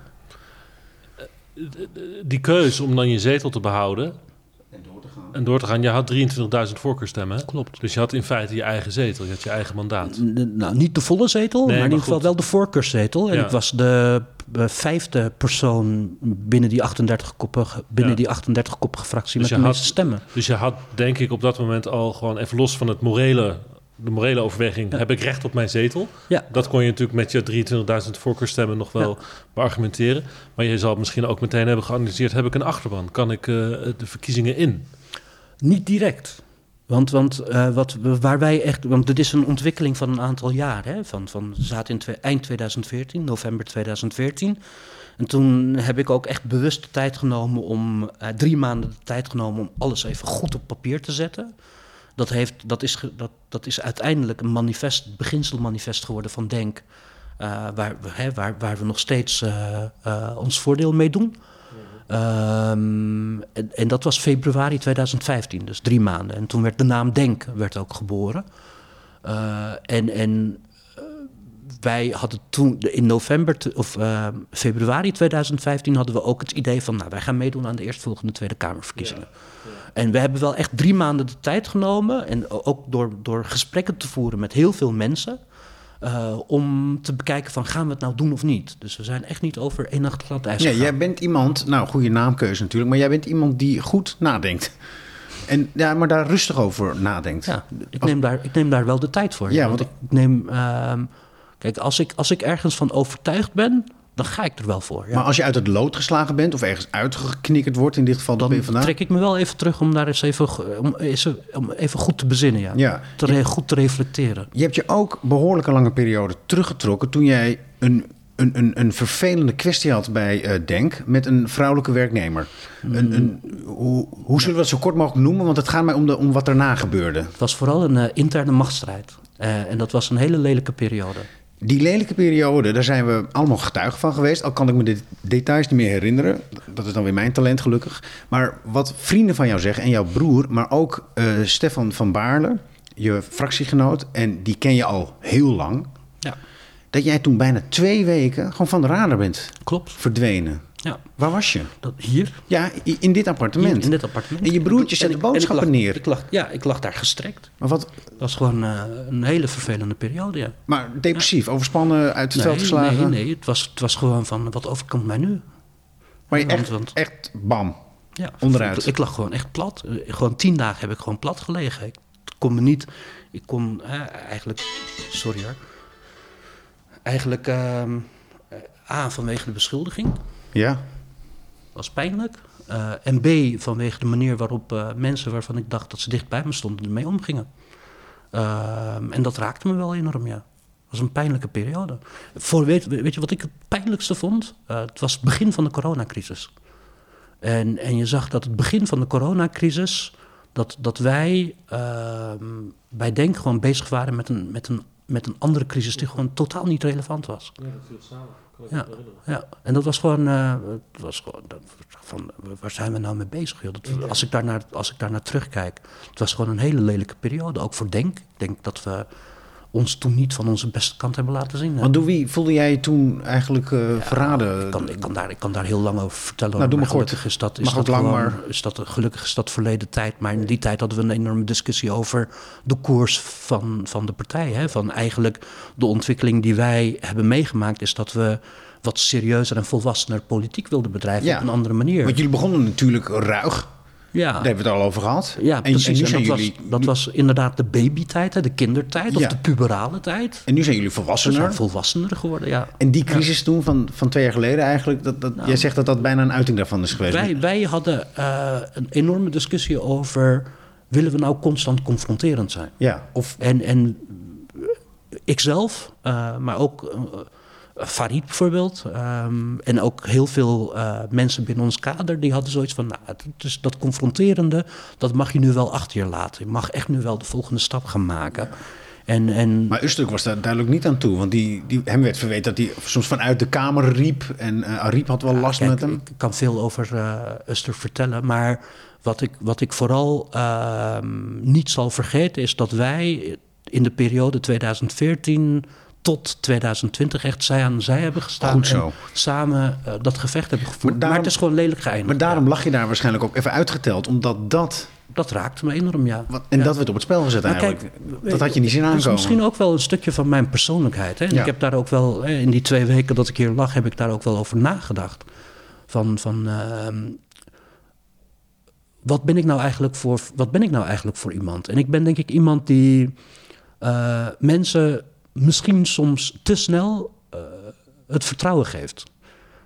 Die keuze om dan je zetel te behouden en door te gaan. Je had 23.000 voorkeurstemmen. hè? Klopt. Dus je had in feite je eigen zetel, je had je eigen mandaat. N- Nou, niet de volle zetel, Nee, maar in ieder geval wel de voorkeurszetel. En Ja. ik was de eh, vijfde persoon binnen die 38-koppige, binnen Ja. die 38-koppige fractie Dus met je de had- meeste stemmen. Dus je had denk ik op dat moment al gewoon even los van het morele, de morele overweging, heb ik recht op mijn zetel? Ja. Dat kon je natuurlijk met je 23.000 voorkeurstemmen nog wel beargumenteren. Maar je zal misschien ook meteen hebben geanalyseerd, heb ik een achterban? Kan ik eh, de verkiezingen in? Niet direct. Want, want eh, wat, waar wij echt. Want dit is een ontwikkeling van een aantal jaar. Hè? Van, van, zaten in eind 2014, november 2014. En toen heb ik ook echt bewust de tijd genomen om. eh, drie maanden de tijd genomen om alles even goed op papier te zetten. Dat, heeft, dat, is, dat, dat is uiteindelijk een manifest, beginselmanifest geworden van Denk. eh, waar, we, hè, waar, waar we nog steeds ons voordeel mee doen. Ehm, en, en dat was februari 2015, dus drie maanden. En toen werd de naam Denk werd ook geboren. Eh, en en eh, wij hadden toen in november te- of eh, februari 2015 hadden we ook het idee van, nou, wij gaan meedoen aan de eerstvolgende Tweede Kamerverkiezingen. En we hebben wel echt drie maanden de tijd genomen, en ook door, door gesprekken te voeren met heel veel mensen, eh, om te bekijken van, gaan we het nou doen of niet? Dus we zijn echt niet over één nacht glad ijs Ja, gegaan. jij bent iemand, nou, goede naamkeuze natuurlijk, maar jij bent iemand die goed nadenkt. En ja, maar daar rustig over nadenkt. Ja, ik neem, daar, ik neem daar wel de tijd voor. Ja, want want- ik neem. ehm, kijk, als ik, als ik ergens van overtuigd ben, dan ga ik er wel voor. Ja. Maar als je uit het lood geslagen bent of ergens uitgeknikkerd wordt, in dit geval dan trek ik me wel even terug om daar eens even, om om even goed te bezinnen. Ja. Ja. Te re- goed te reflecteren. Je hebt je ook behoorlijke lange periode teruggetrokken toen jij een, een, een, een vervelende kwestie had bij eh, Denk met een vrouwelijke werknemer. Een, een, hoe, hoe zullen we dat zo kort mogelijk noemen? Want het gaat mij om, de, om wat daarna gebeurde. Het was vooral een eh, interne machtsstrijd. Eh, en dat was een hele lelijke periode. Die lelijke periode, daar zijn we allemaal getuigen van geweest. Al kan ik me de details niet meer herinneren. Dat is dan weer mijn talent, gelukkig. Maar wat vrienden van jou zeggen en jouw broer, maar ook eh, Stefan van Baarle, je fractiegenoot, en die ken je al heel lang. Ja, Dat jij toen bijna twee weken gewoon van de radar bent klopt. verdwenen. Ja. Waar was je? Dat, hier, Ja, in dit appartement. hier in dit appartement. En je broertje zette ik- en ik boodschappen lag- neer. Ik lag, ja, ik lag daar gestrekt. Maar, wat, Het was gewoon eh, een hele vervelende periode, ja. maar depressief, overspannen, uit het veld geslagen. Nee, nee, het was, het was gewoon van, wat overkomt mij nu? Maar je Want- echt, want- echt bam. Ja, Onderuit. Ik, ik lag gewoon echt plat. Eh, Gewoon tien dagen heb ik gewoon plat gelegen. Ik kon me niet... Ik kon eigenlijk... Sorry hoor. Eigenlijk... ehm, eh, A, vanwege de beschuldiging. Ja. was pijnlijk. Eh, en B, vanwege de manier waarop eh, mensen waarvan ik dacht dat ze dicht bij me stonden, ermee omgingen. Ehm, en dat raakte me wel enorm, ja. Het was een pijnlijke periode. Voor, weet, weet je wat ik het pijnlijkste vond? Eh, het was het begin van de coronacrisis. En, en je zag dat het begin van de coronacrisis... dat, dat wij ehm, bij Denk gewoon bezig waren met een, met, een, met een andere crisis... die gewoon totaal niet relevant was. Ja, ja, en dat was gewoon, eh, het was gewoon dat, van, waar zijn we nou mee bezig? Joh? Dat, als, ik daar naar, als ik daar naar terugkijk, het was gewoon een hele lelijke periode, ook voor Denk. Ik denk dat we ons toen niet van onze beste kant hebben laten zien. Door wie voelde jij je toen eigenlijk eh, verraden? Ik kan, ik, kan daar, ik kan daar heel lang over vertellen. Nou, doe maar kort. gelukkig is dat, is Mag dat lang, gewoon- maar- Is dat, gelukkig is dat verleden tijd. Maar in die tijd hadden we een enorme discussie over de koers van, van de partij. Hè? Van eigenlijk de ontwikkeling die wij hebben meegemaakt... is dat we wat serieuzer en volwassener politiek wilden bedrijven Ja. op een andere manier. Want jullie begonnen natuurlijk ruig. Ja. Daar hebben we het al over gehad. Ja, en, precies. En nu En zijn dat, jullie, was, dat was inderdaad de babytijd, hè, de kindertijd of Ja. de puberale tijd. en nu zijn jullie volwassener. zijn volwassener geworden, ja. En die crisis toen van, van twee jaar geleden eigenlijk, dat, dat, jij zegt dat dat bijna een uiting daarvan is geweest. Wij, wij hadden eh, een enorme discussie over... willen we nou constant confronterend zijn? Ja, of En, en ikzelf, eh, maar ook eh, Farid bijvoorbeeld... ehm, en ook heel veel eh, mensen binnen ons kader... die hadden zoiets van, nou, is dat confronterende... dat mag je nu wel achter je laten. Je mag echt nu wel de volgende stap gaan maken. En, en Maar Usturk was daar duidelijk niet aan toe. Want die, die, hem werd verweten dat hij soms vanuit de kamer riep. En eh Ariep had wel last Kijk, met hem. Ik kan veel over eh Uster vertellen, maar wat ik, wat ik vooral ehm, niet zal vergeten is dat wij in de periode 2014 tot 2020 echt zij aan zij hebben gestaan. Goed zo. En samen eh, dat gevecht hebben gevoerd. Maar, daarom- het is gewoon lelijk geëindigd. Maar daarom lag je daar waarschijnlijk ook even uitgeteld. Omdat dat... Dat raakte me enorm, ja. Wat, en Ja. dat werd op het spel gezet Maar eigenlijk. kijk, dat had je niet zien Dat is aankomen. misschien ook wel een stukje van mijn persoonlijkheid. Hè? En Ja. ik heb daar ook wel, hè, in die twee weken dat ik hier lag, heb ik daar ook wel over nagedacht. Van, van ehm, wat, ben ik nou eigenlijk voor, wat ben ik nou eigenlijk voor iemand? En ik ben denk ik iemand die eh, mensen misschien soms te snel eh, het vertrouwen geeft.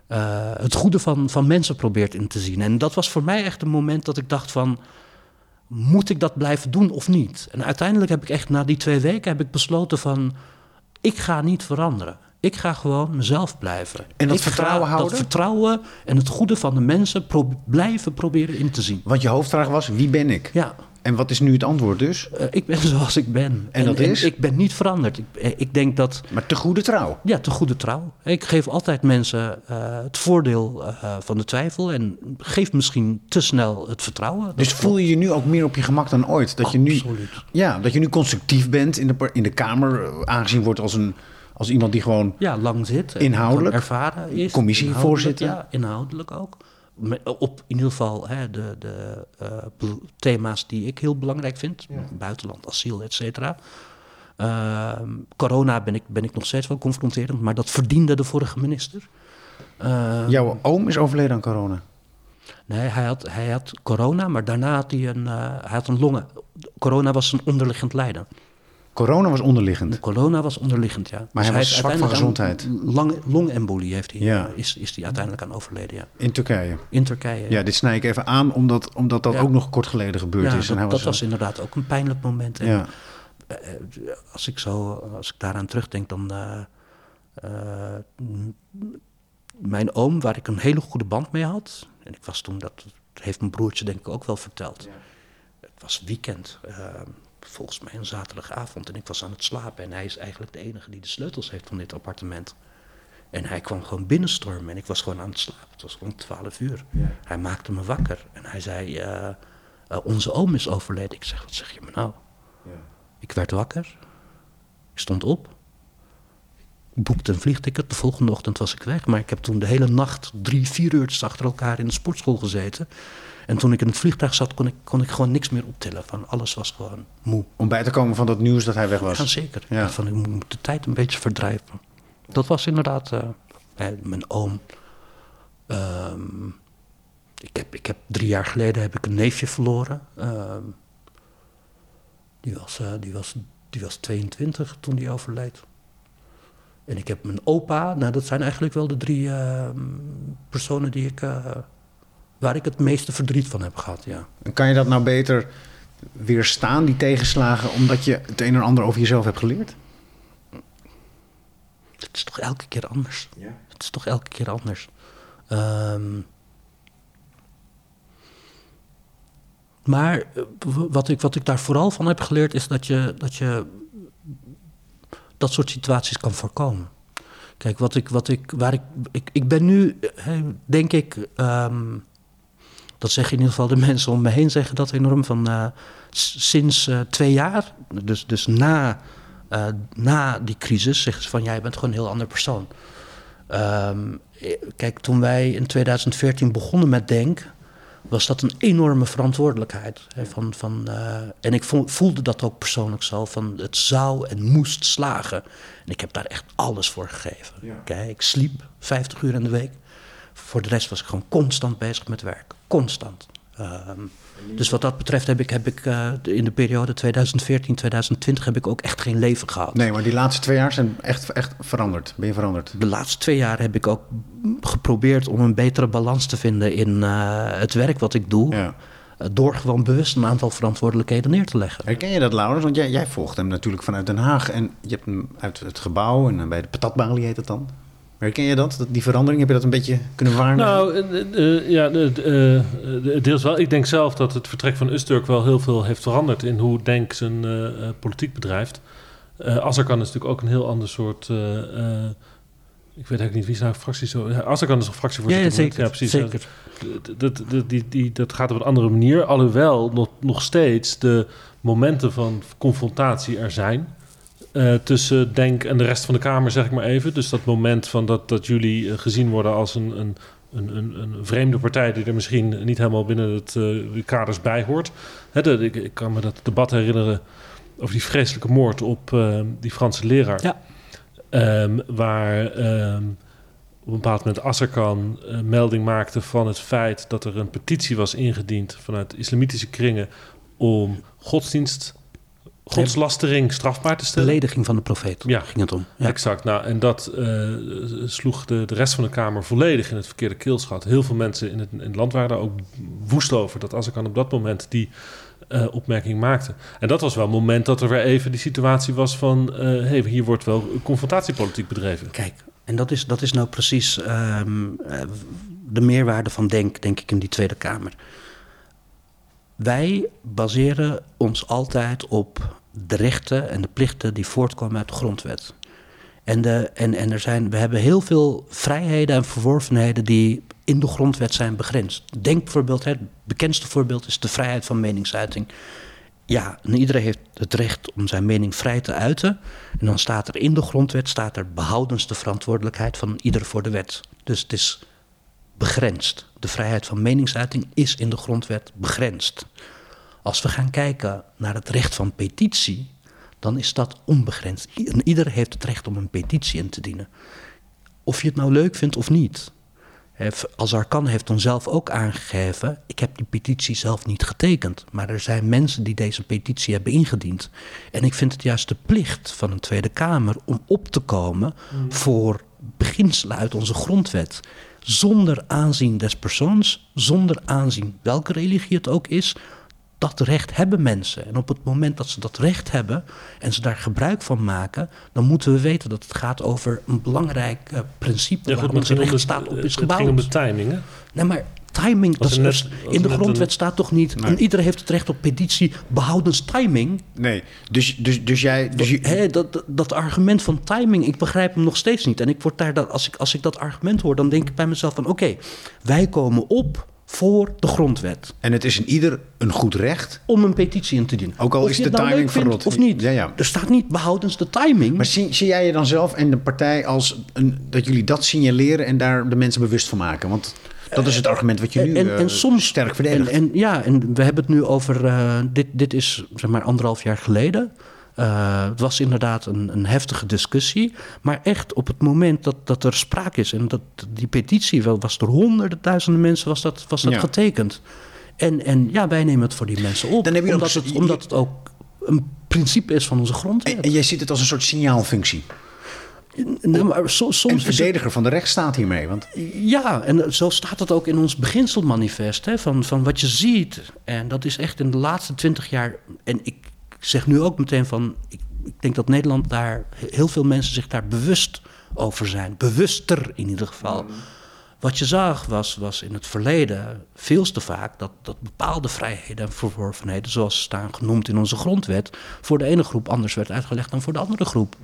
Eh, het goede van, van mensen probeert in te zien. En dat was voor mij echt een moment dat ik dacht van moet ik dat blijven doen of niet? En uiteindelijk heb ik echt na die twee weken heb ik besloten van, ik ga niet veranderen. Ik ga gewoon mezelf blijven. En dat Ik vertrouwen ga houden? Dat vertrouwen en het goede van de mensen pro- blijven proberen in te zien. Want je hoofdvraag was, wie ben ik? Ja, En wat is nu het antwoord dus? eh, ik ben zoals ik ben. En dat is? ik ben niet veranderd. Ik, eh, ik denk dat, Maar te goede trouw. ja, te goede trouw. Ik geef altijd mensen eh, het voordeel van de twijfel en geef misschien te snel het vertrouwen. Dus voel je je nu ook meer op je gemak dan ooit? Dat je nu, Absoluut. ja, dat je nu constructief bent in de, in de Kamer. Aangezien wordt als, een, als iemand die gewoon... ja, lang zit. Inhoudelijk? ervaren is. Commissievoorzitter? Ja, inhoudelijk ook. Op in ieder geval hè, de, de eh, thema's die ik heel belangrijk vind. Buitenland, asiel, et cetera. Ehm, corona ben ik, ben ik nog steeds wel confronterend, maar dat verdiende de vorige minister. Ehm, Jouw oom is overleden aan corona. Nee, hij had, hij had corona, maar daarna had hij een, eh, hij had een longen. Corona was een onderliggend lijden. Corona was onderliggend. De corona was onderliggend, ja. Maar hij was zwak van gezondheid. Lang, longembolie heeft hij, Ja. is, is hij uiteindelijk aan overleden, ja. In Turkije. In Turkije. Ja, dit snij ik even aan, omdat, omdat dat Ja. ook nog kort geleden gebeurd Ja, is. dat, en hij dat was inderdaad ook een pijnlijk moment. En, ja. eh, als, ik zo, als ik daaraan terugdenk, dan... eh, eh, mijn oom, waar ik een hele goede band mee had... en ik was toen, dat heeft mijn broertje denk ik ook wel verteld... Het was weekend, volgens mij een zaterdagavond... en ik was aan het slapen en hij is eigenlijk de enige die de sleutels heeft van dit appartement... En hij kwam gewoon binnenstormen en ik was gewoon aan het slapen. Het was gewoon 12 uur. Hij maakte me wakker en hij zei: eh, eh, Onze oom is overleden. Ik zeg: Wat zeg je me nou? Ik werd wakker. Ik stond op. Ik boekte een vliegticket. De volgende ochtend was ik weg. Maar ik heb toen de hele nacht drie, vier uurtjes achter elkaar in de sportschool gezeten. En toen ik in het vliegtuig zat, kon ik, kon ik gewoon niks meer optillen. Van alles was gewoon moe. Om bij te komen van dat nieuws dat hij weg Ja, was. zeker. Ja. Van, ik moet de tijd een beetje verdrijven. Dat was inderdaad eh, mijn oom. Ehm, ik, heb, ik heb drie jaar geleden heb ik een neefje verloren. Ehm, die, was, eh, die, was, die was 22 toen die overleed. En ik heb mijn opa. Nou, dat zijn eigenlijk wel de drie ehm, personen die ik, eh, waar ik het meeste verdriet van heb gehad. Ja. En kan je dat nou beter weerstaan, die tegenslagen, omdat je het een en ander over jezelf hebt geleerd? Het is toch elke keer anders. Ja. Het is toch elke keer anders. Ehm, maar eh, wat ik, wat ik daar vooral van heb geleerd is dat je dat, je dat soort situaties kan voorkomen. Kijk, wat ik, wat ik, waar ik, ik, ik ben nu, eh, denk ik, ehm, dat zeggen in ieder geval de mensen om me heen, zeggen dat enorm van eh, sinds eh, twee jaar, dus, dus na, eh, na die crisis, zeggen ze van jij bent gewoon een heel ander persoon. Ehm, eh, kijk, toen wij in 2014 begonnen met Denk, was dat een enorme verantwoordelijkheid. Hè, van, van, en ik vo- voelde dat ook persoonlijk zo, van het zou en moest slagen. En ik heb daar echt alles voor gegeven. Kijk, ik sliep 50 uur in de week. Voor de rest was ik gewoon constant bezig met werk. Constant. Ehm, dus wat dat betreft heb ik, heb ik uh, in de periode 2014-2020 heb ik ook echt geen leven gehad. Nee, maar die laatste twee jaar zijn echt, echt veranderd. Ben je veranderd? De laatste twee jaar heb ik ook geprobeerd om een betere balans te vinden in uh, het werk wat ik doe. Ja. Door gewoon bewust een aantal verantwoordelijkheden neer te leggen. Herken je dat, Laurens? Want jij, jij volgt hem natuurlijk vanuit Den Haag. En je hebt hem uit het gebouw en bij de patatbalie heet het dan. Herken je dat, die verandering? Heb je dat een beetje kunnen waarnemen? Nou, uh, ja, uh, deels wel. Ik denk zelf dat het vertrek van Usturk wel heel veel heeft veranderd in hoe Denk zijn politiek bedrijft. Uh, Azarkan is natuurlijk ook een heel ander soort. ik weet eigenlijk niet wie zijn fractie zo. Azarkan is een fractievoorzitter. Ja, zeker. Ja, precies. Zeker. Dat, dat, die, die, dat gaat op een andere manier. Alhoewel nog, nog steeds de momenten van confrontatie er zijn. Uh, tussen Denk en de rest van de Kamer, zeg ik maar even. Dus dat moment van dat, dat jullie uh, gezien worden als een, een, een, een, vreemde partij... die er misschien niet helemaal binnen het, uh, de kaders bij hoort. Hè, de, ik, ik, kan me dat debat herinneren over die vreselijke moord op die Franse leraar. Ja. Um, waar um, op een bepaald moment Asserkan melding maakte van het feit... dat er een petitie was ingediend vanuit islamitische kringen... om godsdienst godslastering strafbaar te stellen. Belediging van de profeet, ja. ging het om. Ja. Exact. Nou, en dat uh, sloeg de, de rest van de Kamer volledig in het verkeerde keelschat. Heel veel mensen in het, in het land waren daar ook woest over... dat als ik aan op dat moment die uh, opmerking maakte. En dat was wel een moment dat er weer even die situatie was van... Uh, hey, hier wordt wel confrontatiepolitiek bedreven. Kijk, en dat is, dat is nou precies um, de meerwaarde van Denk, denk ik, in die Tweede Kamer. Wij baseren ons altijd op de rechten en de plichten die voortkomen uit de grondwet. En, de, en, er zijn, we hebben heel veel vrijheden en verworvenheden die in de grondwet zijn begrensd. Denk bijvoorbeeld, het bekendste voorbeeld is de vrijheid van meningsuiting. Ja, en iedereen heeft het recht om zijn mening vrij te uiten. En dan staat er in de grondwet, staat er behoudens de verantwoordelijkheid van ieder voor de wet. Dus het is begrensd. De vrijheid van meningsuiting is in de grondwet begrensd. Als we gaan kijken naar het recht van petitie, dan is dat onbegrensd. Ieder heeft het recht om een petitie in te dienen. Of je het nou leuk vindt of niet. Azarkan heeft dan zelf ook aangegeven: ik heb die petitie zelf niet getekend. Maar er zijn mensen die deze petitie hebben ingediend. En ik vind het juist de plicht van een Tweede Kamer om op te komen mm. voor beginselen uit onze grondwet. Zonder aanzien des persoons, zonder aanzien welke religie het ook is, dat recht hebben mensen. En op het moment dat ze dat recht hebben en ze daar gebruik van maken, dan moeten we weten dat het gaat over een belangrijk uh, principe ja, waar onze rechtsstaat op is gebouwd. Het ging om de timing, hè? Nee, maar timing, dat net, is, in de grondwet een... staat toch niet... Nee. En iedereen heeft het recht op petitie behoudens timing. Nee, dus, dus, dus jij... Dus je... He, dat, dat, argument van timing, ik begrijp hem nog steeds niet. En ik word daar, dat, als, ik, als ik dat argument hoor, dan denk ik bij mezelf van... oké, okay, wij komen op voor de grondwet. En het is in ieder een goed recht om een petitie in te dienen. Ook al of is de nou timing verrot of niet. Ja, ja. Er staat niet behoudens de timing. Maar zie, zie jij je dan zelf en de partij als een, dat jullie dat signaleren en daar de mensen bewust van maken? Want dat is het argument wat je nu en, en uh, soms, sterk verdedigt. En, en, ja, en we hebben het nu over. Uh, dit, dit is zeg maar anderhalf jaar geleden. Uh, het was inderdaad een, een, heftige discussie. Maar echt op het moment dat, dat er sprake is... en dat die petitie, wel, was door honderden duizenden mensen was dat, was dat ja. getekend. En, en ja, wij nemen het voor die mensen op. Dan heb je omdat, het, omdat het ook een principe is van onze grondwet. En, en jij ziet het als een soort signaalfunctie? Nee, maar so, soms en verdediger het, van de rechtsstaat hiermee. Want... Ja, en zo staat het ook in ons beginselmanifest. Hè, van, van wat je ziet. En dat is echt in de laatste twintig jaar. En ik zeg nu ook meteen van. Ik, ik denk dat Nederland daar. heel veel mensen zich daar bewust over zijn. Bewuster in ieder geval. Mm. Wat je zag was, was in het verleden veel te vaak dat, dat bepaalde vrijheden en verworvenheden, zoals ze staan genoemd in onze grondwet, voor de ene groep anders werd uitgelegd dan voor de andere groep.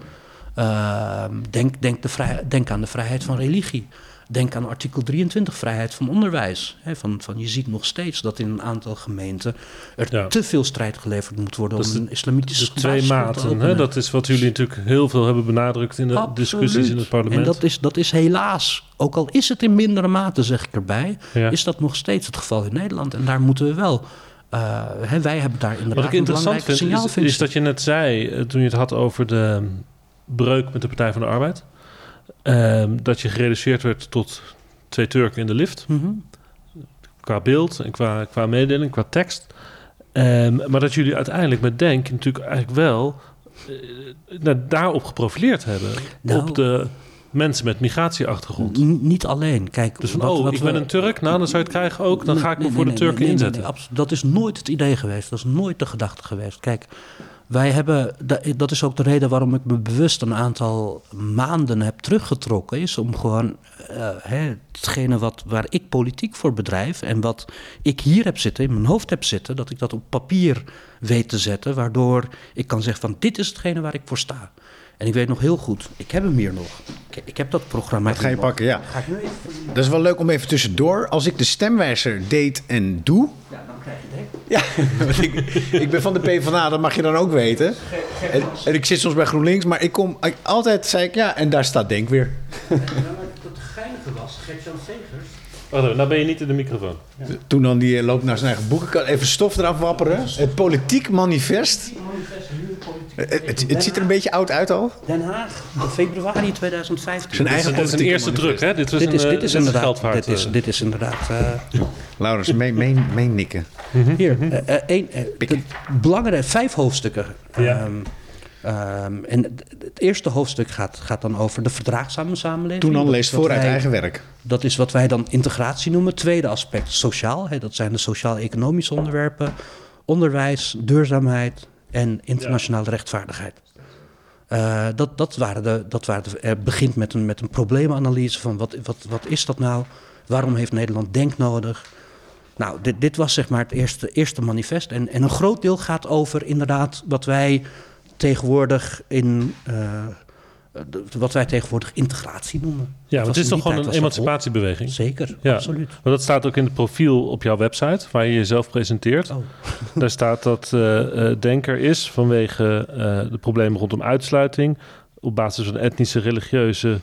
Uh, denk, denk, de vrij, denk aan de vrijheid van religie. Denk aan artikel 23, vrijheid van onderwijs. van, van, je ziet nog steeds dat in een aantal gemeenten er ja. te veel strijd geleverd moet worden om een islamitische dus twee maten. Hè? Dat is wat jullie natuurlijk heel veel hebben benadrukt in de Absoluut. discussies in het parlement. En dat is, dat is helaas, ook al is het in mindere mate, zeg ik erbij, ja. is dat nog steeds het geval in Nederland. En daar moeten we wel. Uh, hè, wij hebben daar inderdaad Wat ik interessant vind, is, is, dat je net zei, toen je het had over de breuk met de Partij van de Arbeid. Um, dat je gereduceerd werd tot twee Turken in de lift. Mm -hmm. qua beeld en qua, qua mededeling, qua tekst. Ehm, maar dat jullie uiteindelijk met Denk natuurlijk eigenlijk wel eh, nou, daarop geprofileerd hebben. Nou. op de mensen met migratieachtergrond. Niet alleen. Kijk, Dus van, wat- oh, wat ik we- ben een Turk, nou dan zou je het krijgen ook. Dan ga ik me Nee, voor nee, de Turken inzetten. dat is nooit het idee geweest. Dat is nooit de gedachte geweest. Kijk, wij hebben, da- dat is ook de reden waarom ik me bewust een aantal maanden heb teruggetrokken. Is om gewoon eh, hè, hetgene wat, waar ik politiek voor bedrijf en wat ik hier heb zitten, in mijn hoofd heb zitten, dat ik dat op papier weet te zetten. Waardoor ik kan zeggen van dit is hetgene waar ik voor sta. En ik weet nog heel goed, ik heb hem hier nog. Ik, ik heb dat programma. Dat ga je nog. pakken, ja. Ga ik nu even... Dat is wel leuk om even tussendoor. Als ik de stemwijzer deed en doe... Ja, krijg je het. Ja, want ik, ik ben van de PvdA, dat mag je dan ook weten. En, en ik zit soms bij GroenLinks, maar ik kom ik, altijd, zei ik, ja, en daar staat Denk weer. Het geinige was, Gert-Jan Segers... Wacht even, nou ben je niet in de microfoon. Toen dan die eh, loopt naar zijn eigen boekenkast, even stof eraf wapperen. Het politiek manifest. Het, het, het ziet er een beetje oud uit al. Den Haag, februari 2015. Zijn Dit is, eigen dit is een eerste manifest. druk, hè? Dit, was dit, een, is, eh, dit is een inderdaad, dit is, eh. dit is inderdaad eh, Laurens, meen, meen, meen nikken. hier, eh, eh, één, eh, de belangrijke vijf hoofdstukken. Ja. Ehm, ehm, en het eerste hoofdstuk gaat, gaat dan over de verdraagzame samenleving. Toen dan Dat leest voor uit wij- eigen werk. Dat is wat wij dan integratie noemen. Tweede aspect, sociaal. Hè, dat zijn de sociaal-economische onderwerpen. Onderwijs, duurzaamheid en internationale rechtvaardigheid. Eh, dat, dat waren de, dat waren de, er begint met een, met een probleemanalyse van wat, wat, wat is dat nou? Waarom heeft Nederland denk nodig? Nou, dit, dit was zeg maar het eerste, eerste manifest. En, en een groot deel gaat over inderdaad wat wij tegenwoordig in... eh, de- wat wij tegenwoordig integratie noemen. Ja, want het is toch gewoon een emancipatiebeweging? Zeker, Ja. absoluut. Maar dat staat ook in het profiel op jouw website, waar je jezelf presenteert. Oh. Daar staat dat eh eh, Denker is vanwege de problemen rondom uitsluiting... op basis van etnische, religieuze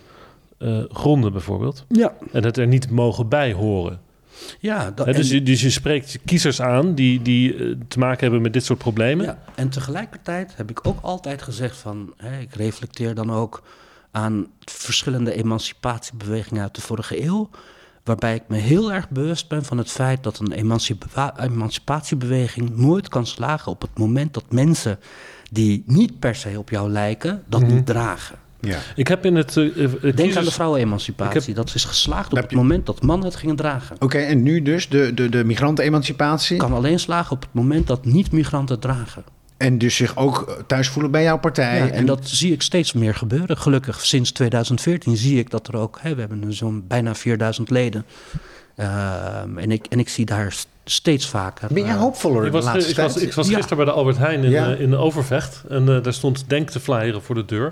gronden bijvoorbeeld. Ja, En het er niet mogen bij horen. Ja, dat, dus, je, dus je spreekt kiezers aan die, die eh, te maken hebben met dit soort problemen. ja, en tegelijkertijd heb ik ook altijd gezegd van... Hè, ik reflecteer dan ook aan verschillende emancipatiebewegingen uit de vorige eeuw... waarbij ik me heel erg bewust ben van het feit dat een emancipa- emancipatiebeweging nooit kan slagen... op het moment dat mensen die niet per se op jou lijken, dat Mhm. niet dragen. Ja. Ik heb in het... eh, Denk aan de vrouwenemancipatie. Heb- Dat is geslaagd op het moment dat mannen het gingen dragen. Oké, en nu dus de, de, de migrantenemancipatie. kan alleen slagen op het moment dat niet-migranten het dragen. En dus zich ook thuis voelen bij jouw partij. Ja, en dat zie ik steeds meer gebeuren. Gelukkig sinds 2014 zie ik dat er ook... Hè, we hebben zo'n bijna 4000 leden. Ehm, en, ik, en ik zie daar steeds vaker... Ben jij eh, hoopvoller Ik de was, laatste ik was, tijd? ik was Ja. gisteren bij de Albert Heijn in, Ja. eh, in Overvecht. En eh, daar stond Denk te flyeren voor de deur.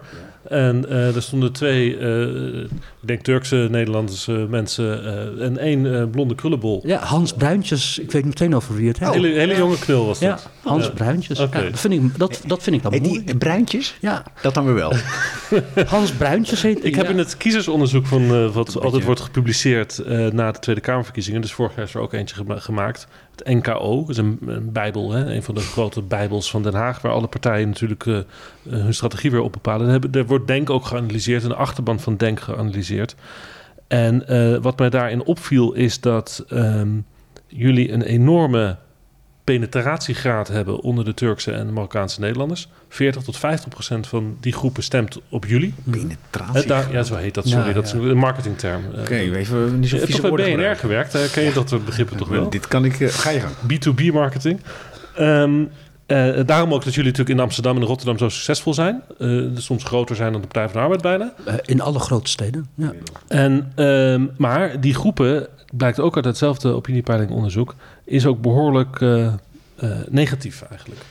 En eh er stonden twee, eh, ik denk Turkse, Nederlandse mensen eh, en één eh, blonde krullenbol. Ja, Hans Bruintjes. Ik weet meteen over wie het Een heeft. hele, hele jonge knul was ja, dat. Hans Ja. Bruintjes. Oké. Ja, dat, vind ik, dat, dat vind ik dan mooi. die bruintjes? Ja, Dat dan weer wel. Hans Bruintjes heet Ik heb in het kiezersonderzoek van eh, wat altijd beetje- wordt gepubliceerd eh, na de Tweede Kamerverkiezingen, dus vorig jaar is er ook eentje gema- Het NKO, is een, bijbel, hè, een van de grote bijbels van Den Haag, waar alle partijen natuurlijk eh, eh, hun strategie weer op bepalen. Daar wordt Denk ook geanalyseerd en de achterban van Denk geanalyseerd. En eh, wat mij daarin opviel is dat ehm, jullie een enorme penetratiegraad hebben onder de Turkse en de Marokkaanse Nederlanders. 40 tot 50 procent van die groepen stemt op jullie. Penetratie. Eh, daar, ja, zo heet dat, sorry. Ja, dat is ja. een marketingterm. Eh, Oké, even niet zo je hebt toch bij woorden BNR gebruiken. gewerkt? hè? ken je dat eh, begrip toch wel? Dit kan ik... eh, ga je gang. B2B marketing. Ehm, eh, daarom ook dat jullie natuurlijk in Amsterdam en Rotterdam zo succesvol zijn. Eh, soms groter zijn dan de Partij van de Arbeid bijna. Eh, in alle grote steden. Ja. En, ehm, maar die groepen, blijkt ook uit hetzelfde opiniepeilingonderzoek, is ook behoorlijk eh, eh, negatief eigenlijk.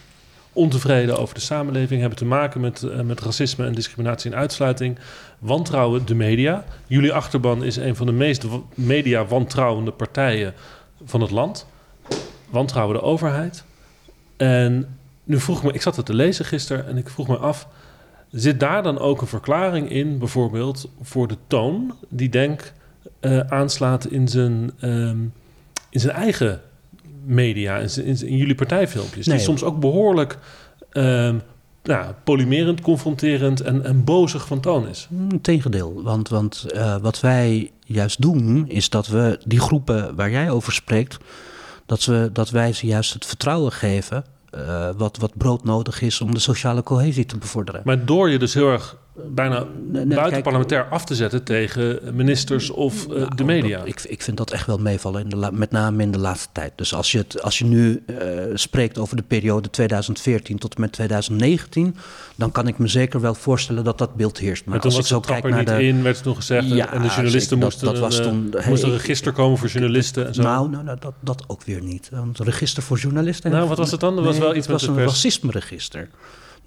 Ontevreden over de samenleving, hebben te maken met, eh, met racisme en discriminatie en uitsluiting. Wantrouwen de media. Jullie achterban is een van de meest wa- media-wantrouwende partijen van het land. Wantrouwen de overheid. En nu vroeg me, ik zat het te lezen gisteren en ik vroeg me af, zit daar dan ook een verklaring in, bijvoorbeeld voor de toon die Denk eh, aanslaat in zijn, ehm, in zijn eigen media, in, zijn- in, jullie partijfilmpjes, Nee. die soms ook behoorlijk ehm, nou, polymerend, confronterend en, en bozig van toon is. Mm, Tegendeel, want, want uh, wat wij juist doen, is dat we die groepen waar jij over spreekt, dat, we, dat wij ze juist het vertrouwen geven. Uh, wat, wat broodnodig is om de sociale cohesie te bevorderen. Maar door je dus heel erg bijna nee, buitenparlementair af te zetten tegen ministers of uh, nou, de media. Dat, ik, ik vind dat echt wel meevallen, in de, met name in de laatste tijd. Dus als je, het, als je nu uh, spreekt over de periode 2014 tot en met 2019, dan kan ik me zeker wel voorstellen dat dat beeld heerst. Maar, maar als ik zo kijk naar niet de... in, werd toen gezegd, ja, en de journalisten moesten dat, dat was toen, uh, moest een register komen voor journalisten en zo. Nou, nou, nou dat, dat ook weer niet. Een register voor journalisten. Nou, wat was het dan? Nee, was wel iets het met was een racisme-register.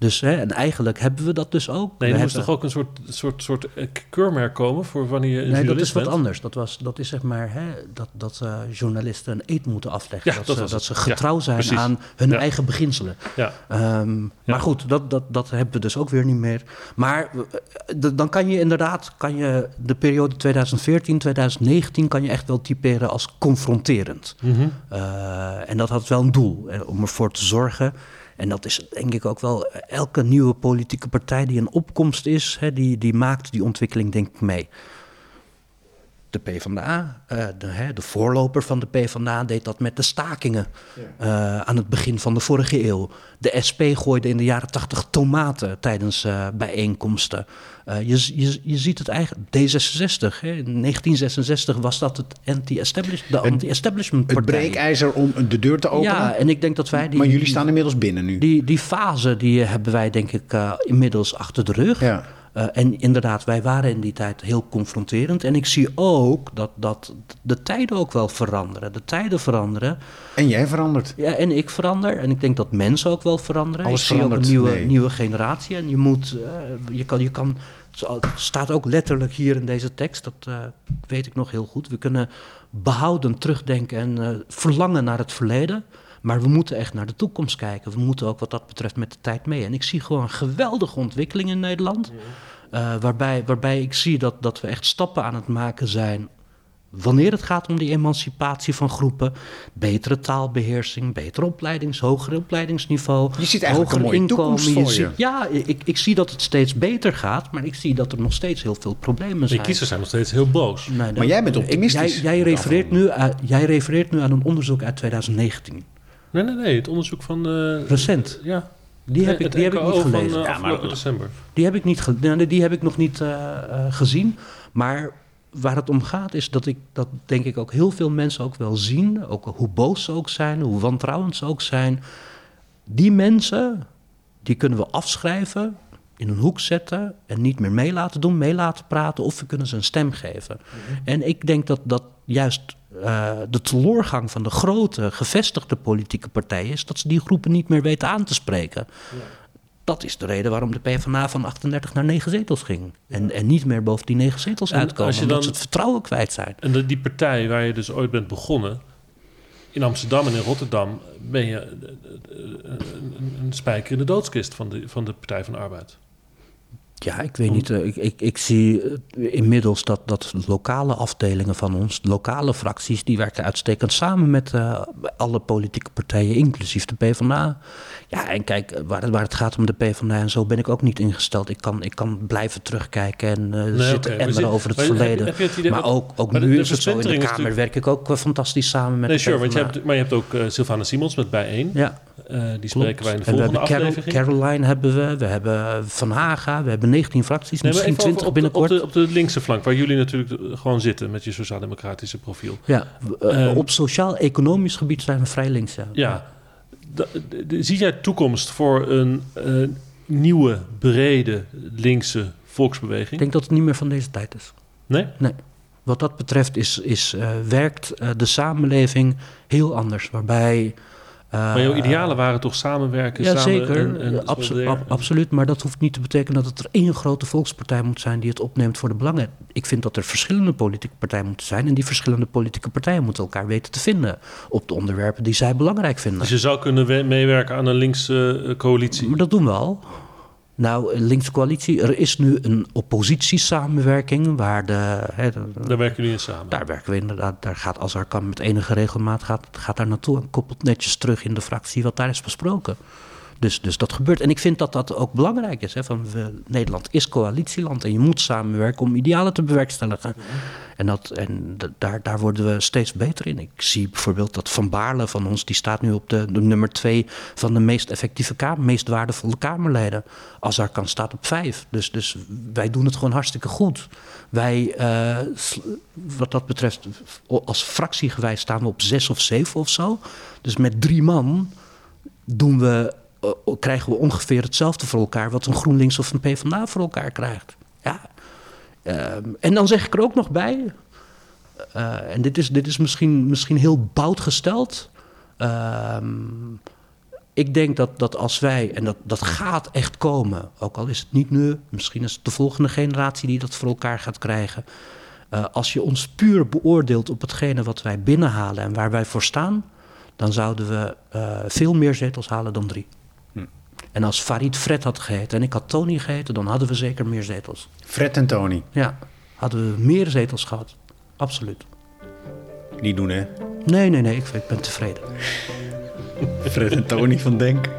Dus, hè, en eigenlijk hebben we dat dus ook. Nee, er moest toch ook een soort, soort, soort keurmerk komen voor wanneer je een Nee, dat is wat bent? anders. Dat, was, dat is zeg maar hè, dat, dat uh, journalisten een eet moeten afleggen. Ja, dat, dat ze, dat ze getrouw Ja, zijn precies. aan hun Ja. eigen beginselen. Ja. Ehm, Maar goed, dat, dat, dat hebben we dus ook weer niet meer. Maar eh, dan kan je inderdaad kan je de periode 2014, 2019 kan je echt wel typeren als confronterend. Mhm. Uh, en dat had wel een doel, eh, om ervoor te zorgen. En dat is denk ik ook wel elke nieuwe politieke partij die een opkomst is, hè, die, die maakt die ontwikkeling denk ik mee. De PvdA, de, hè, de voorloper van de PvdA, deed dat met de stakingen uh, aan het begin van de vorige eeuw. De SP gooide in de jaren tachtig tomaten tijdens uh, bijeenkomsten. Uh, je, je, je ziet het eigenlijk, D66, hè, in 1966 was dat het anti-establish, de anti-establishment Het partij. breekijzer om de deur te openen. Ja, en ik denk dat wij die... maar jullie staan inmiddels binnen nu. Die, die fase die hebben wij denk ik inmiddels achter de rug. Ja. Uh, en inderdaad, wij waren in die tijd heel confronterend. En ik zie ook dat, dat de tijden ook wel veranderen. De tijden veranderen. En jij verandert. Ja, en ik verander. En ik denk dat mensen ook wel veranderen. Alles ik zie ook verandert, een nieuwe, nee. nieuwe generatie. En je moet, uh, je kan, je kan, het staat ook letterlijk hier in deze tekst, dat uh, weet ik nog heel goed. We kunnen behouden, terugdenken en verlangen naar het verleden. Maar we moeten echt naar de toekomst kijken. We moeten ook wat dat betreft met de tijd mee. En ik zie gewoon geweldige ontwikkeling in Nederland. Uh, waarbij, waarbij ik zie dat, dat we echt stappen aan het maken zijn. Wanneer het gaat om die emancipatie van groepen, betere taalbeheersing, beter opleidings, hoger opleidingsniveau. Je ziet eigenlijk hoger een mooie inkomen. toekomst voor je. ziet, ja, ik, ik zie dat het steeds beter gaat, maar ik zie dat er nog steeds heel veel problemen zijn. De kiezers zijn nog steeds heel boos. Nee, Maar jij bent optimistisch. Ik, jij, jij, refereert nu aan, jij refereert nu aan een onderzoek uit 2019. Nee, nee, nee. Het onderzoek van... Uh, Recent. Ja. Die heb, Nee, ik, die heb ik niet gelezen. Van, uh, Ja, maar- december. Die heb ik, niet ge- nee, die heb ik nog niet uh, uh, gezien. Maar waar het om gaat is dat ik dat denk ik ook heel veel mensen ook wel zien. Ook hoe boos ze ook zijn, hoe wantrouwend ze ook zijn. Die mensen, die kunnen we afschrijven, in een hoek zetten en niet meer mee laten doen, mee laten praten. Of we kunnen ze een stem geven. Mm-hmm. En ik denk dat dat juist uh, de teleurgang van de grote, gevestigde politieke partijen is... dat ze die groepen niet meer weten aan te spreken. Ja. Dat is de reden waarom de PvdA van 38 naar 9 zetels ging. En, en niet meer boven die 9 zetels En uitkomen, als omdat ze het vertrouwen kwijt zijn. En de- die partij waar je dus ooit bent begonnen... In Amsterdam en in Rotterdam ben je eh, eh, een, een spijker in de doodskist van de, van de Partij van de Arbeid. Ja, ik weet niet. uh, ik, ik, ik zie uh, inmiddels dat, dat lokale afdelingen van ons, lokale fracties, die werken uitstekend samen met uh, alle politieke partijen, inclusief de PvdA. Ja, en kijk, waar, waar het gaat om de PvdA en zo ben ik ook niet ingesteld. Ik kan, ik kan blijven terugkijken en uh, Nee, zitten emmeren over het maar heb je- verleden. heb je het idee maar ook, ook maar nu de is het zo in de Kamer werk ik ook fantastisch samen met Nee, de sure, want je hebt, maar je hebt ook uh, Sylvana Simons met Bijeen. Ja, die spreken wij in de en we volgende hebben Carol, aflevering. Caroline hebben we, we hebben Van Haga, we hebben 19 fracties, Nee, misschien even over 20 op de, binnenkort. op, de, op de linkse flank, waar jullie natuurlijk gewoon zitten met je sociaal-democratische profiel. Ja, uh, Ehm, op sociaal-economisch gebied zijn we vrij links. Ja. Ja, de- zie jij toekomst voor een uh, nieuwe, brede linkse volksbeweging? Ik denk dat het niet meer van deze tijd is. Nee? Nee. Wat dat betreft is, is, uh, werkt de samenleving heel anders. Waarbij. Maar jouw idealen waren toch samenwerken? Ja, samen zeker. En, en Abso ab absoluut. Maar dat hoeft niet te betekenen dat het er één grote volkspartij moet zijn die het opneemt voor de belangen. Ik vind dat er verschillende politieke partijen moeten zijn. En die verschillende politieke partijen moeten elkaar weten te vinden op de onderwerpen die zij belangrijk vinden. Dus je zou kunnen meewerken aan een linkse uh, coalitie? Maar dat doen we al. Nou, linkse coalitie, er is nu een oppositiesamenwerking waar de, Daar werken jullie in samen? Daar werken we inderdaad. Daar gaat als er kan met enige regelmaat gaat, gaat daar naartoe en koppelt netjes terug in de fractie wat daar is besproken. Dus, dus dat gebeurt. En ik vind dat dat ook belangrijk is. Hè? Van, we, Nederland is coalitieland en je moet samenwerken om idealen te bewerkstelligen. En, dat, en daar, daar worden we steeds beter in. Ik zie bijvoorbeeld dat Van Baarle van ons, die staat nu op de, nummer twee van de meest effectieve kamer, meest waardevolle Kamerleden. kan staat op vijf. Dus, dus wij doen het gewoon hartstikke goed. Wij, uh, wat dat betreft, als fractiegewijs staan we op zes of zeven of zo. Dus met drie man doen we, uh, krijgen we ongeveer hetzelfde voor elkaar wat een GroenLinks of een PvdA voor elkaar krijgt. Ja. Uh, en dan zeg ik er ook nog bij, uh, en dit is, dit is misschien, misschien heel bout gesteld. Ehm, ik denk dat, dat als wij, en dat, dat gaat echt komen, ook al is het niet nu, misschien is het de volgende generatie die dat voor elkaar gaat krijgen. Uh, als je ons puur beoordeelt op hetgene wat wij binnenhalen en waar wij voor staan, dan zouden we uh, veel meer zetels halen dan drie. En als Farid Fred had geheten en ik had Tony geheten, dan hadden we zeker meer zetels. Fred en Tony? Ja, hadden we meer zetels gehad. Absoluut. Niet doen, hè? Nee, nee, nee, ik, ik ben tevreden. Fred en Tony van Denk.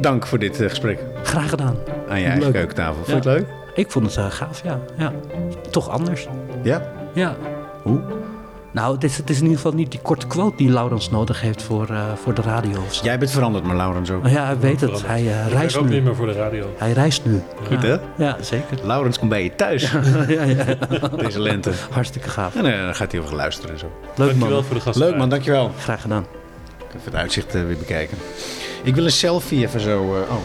Dank voor dit uh, gesprek. Graag gedaan. Aan je eigen keukentafel. Vond je het leuk? Ik vond het uh, gaaf, ja. ja. Toch anders. Ja? Ja. Hoe? Nou, het is, het is in ieder geval niet die korte quote die Laurens nodig heeft voor, uh, voor de radio. Of zo. Jij bent veranderd, maar Laurens ook. Ja, hij weet het. Hij uh, reist ook nu. niet meer voor de radio. Hij reist nu. Goed, ja. hè? Ja, zeker. Laurens komt bij je thuis. ja, ja. Deze lente. Hartstikke gaaf. En uh, dan gaat hij over luisteren en zo. Leuk dankjewel man. voor de gast. Leuk man, dankjewel. Graag gedaan. Even het uitzicht weer bekijken. Ik wil een selfie even zo... oh.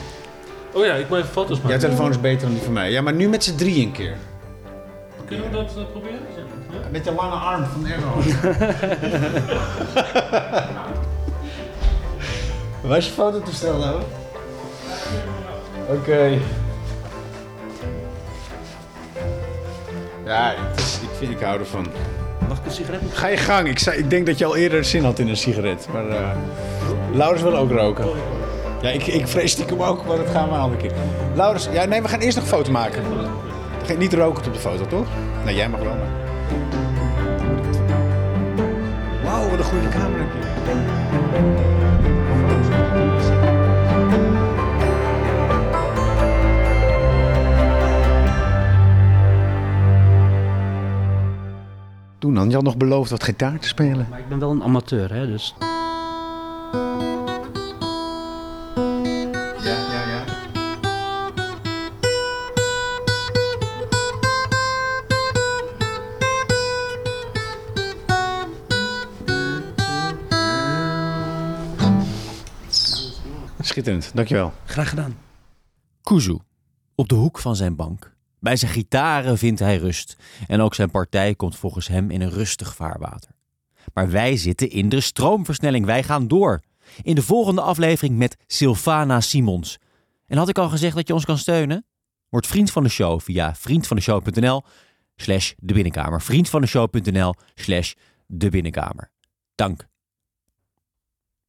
Oh ja, ik moet even foto's maken. Jouw telefoon is beter dan die van mij. Ja, maar nu met z'n drieën een keer. Kunnen we dat proberen? Met de lange arm van Erdogan. Waar is je fototoestel nou? Oké. Okay. Ja, het is, ik, vind, ik hou ervan. Mag ik een sigaret? Ga je gang. Ik, zei, ik denk dat je al eerder zin had in een sigaret. Maar uh, Laurens wil ook roken. Ja, ik, ik vrees stiekem ook, maar dat gaan we een andere keer. Laurens, ja, nee, we gaan eerst nog een foto maken. Niet roken op de foto, toch? Nee, jij mag wel, maar... Wauw, wat een goede camera heb je. Toen dan, je had nog beloofd wat gitaar te spelen. Maar ik ben wel een amateur, hè, dus... Schitterend, dankjewel. Graag gedaan. Kuzu, op de hoek van zijn bank. Bij zijn gitaren vindt hij rust. En ook zijn partij komt volgens hem in een rustig vaarwater. Maar wij zitten in de stroomversnelling. Wij gaan door. In de volgende aflevering met Sylvana Simons. En had ik al gezegd dat je ons kan steunen? Word vriend van de show via vriendvandeshow.nl slash de binnenkamer. Vriendvandeshow.nl slash de binnenkamer. Dank.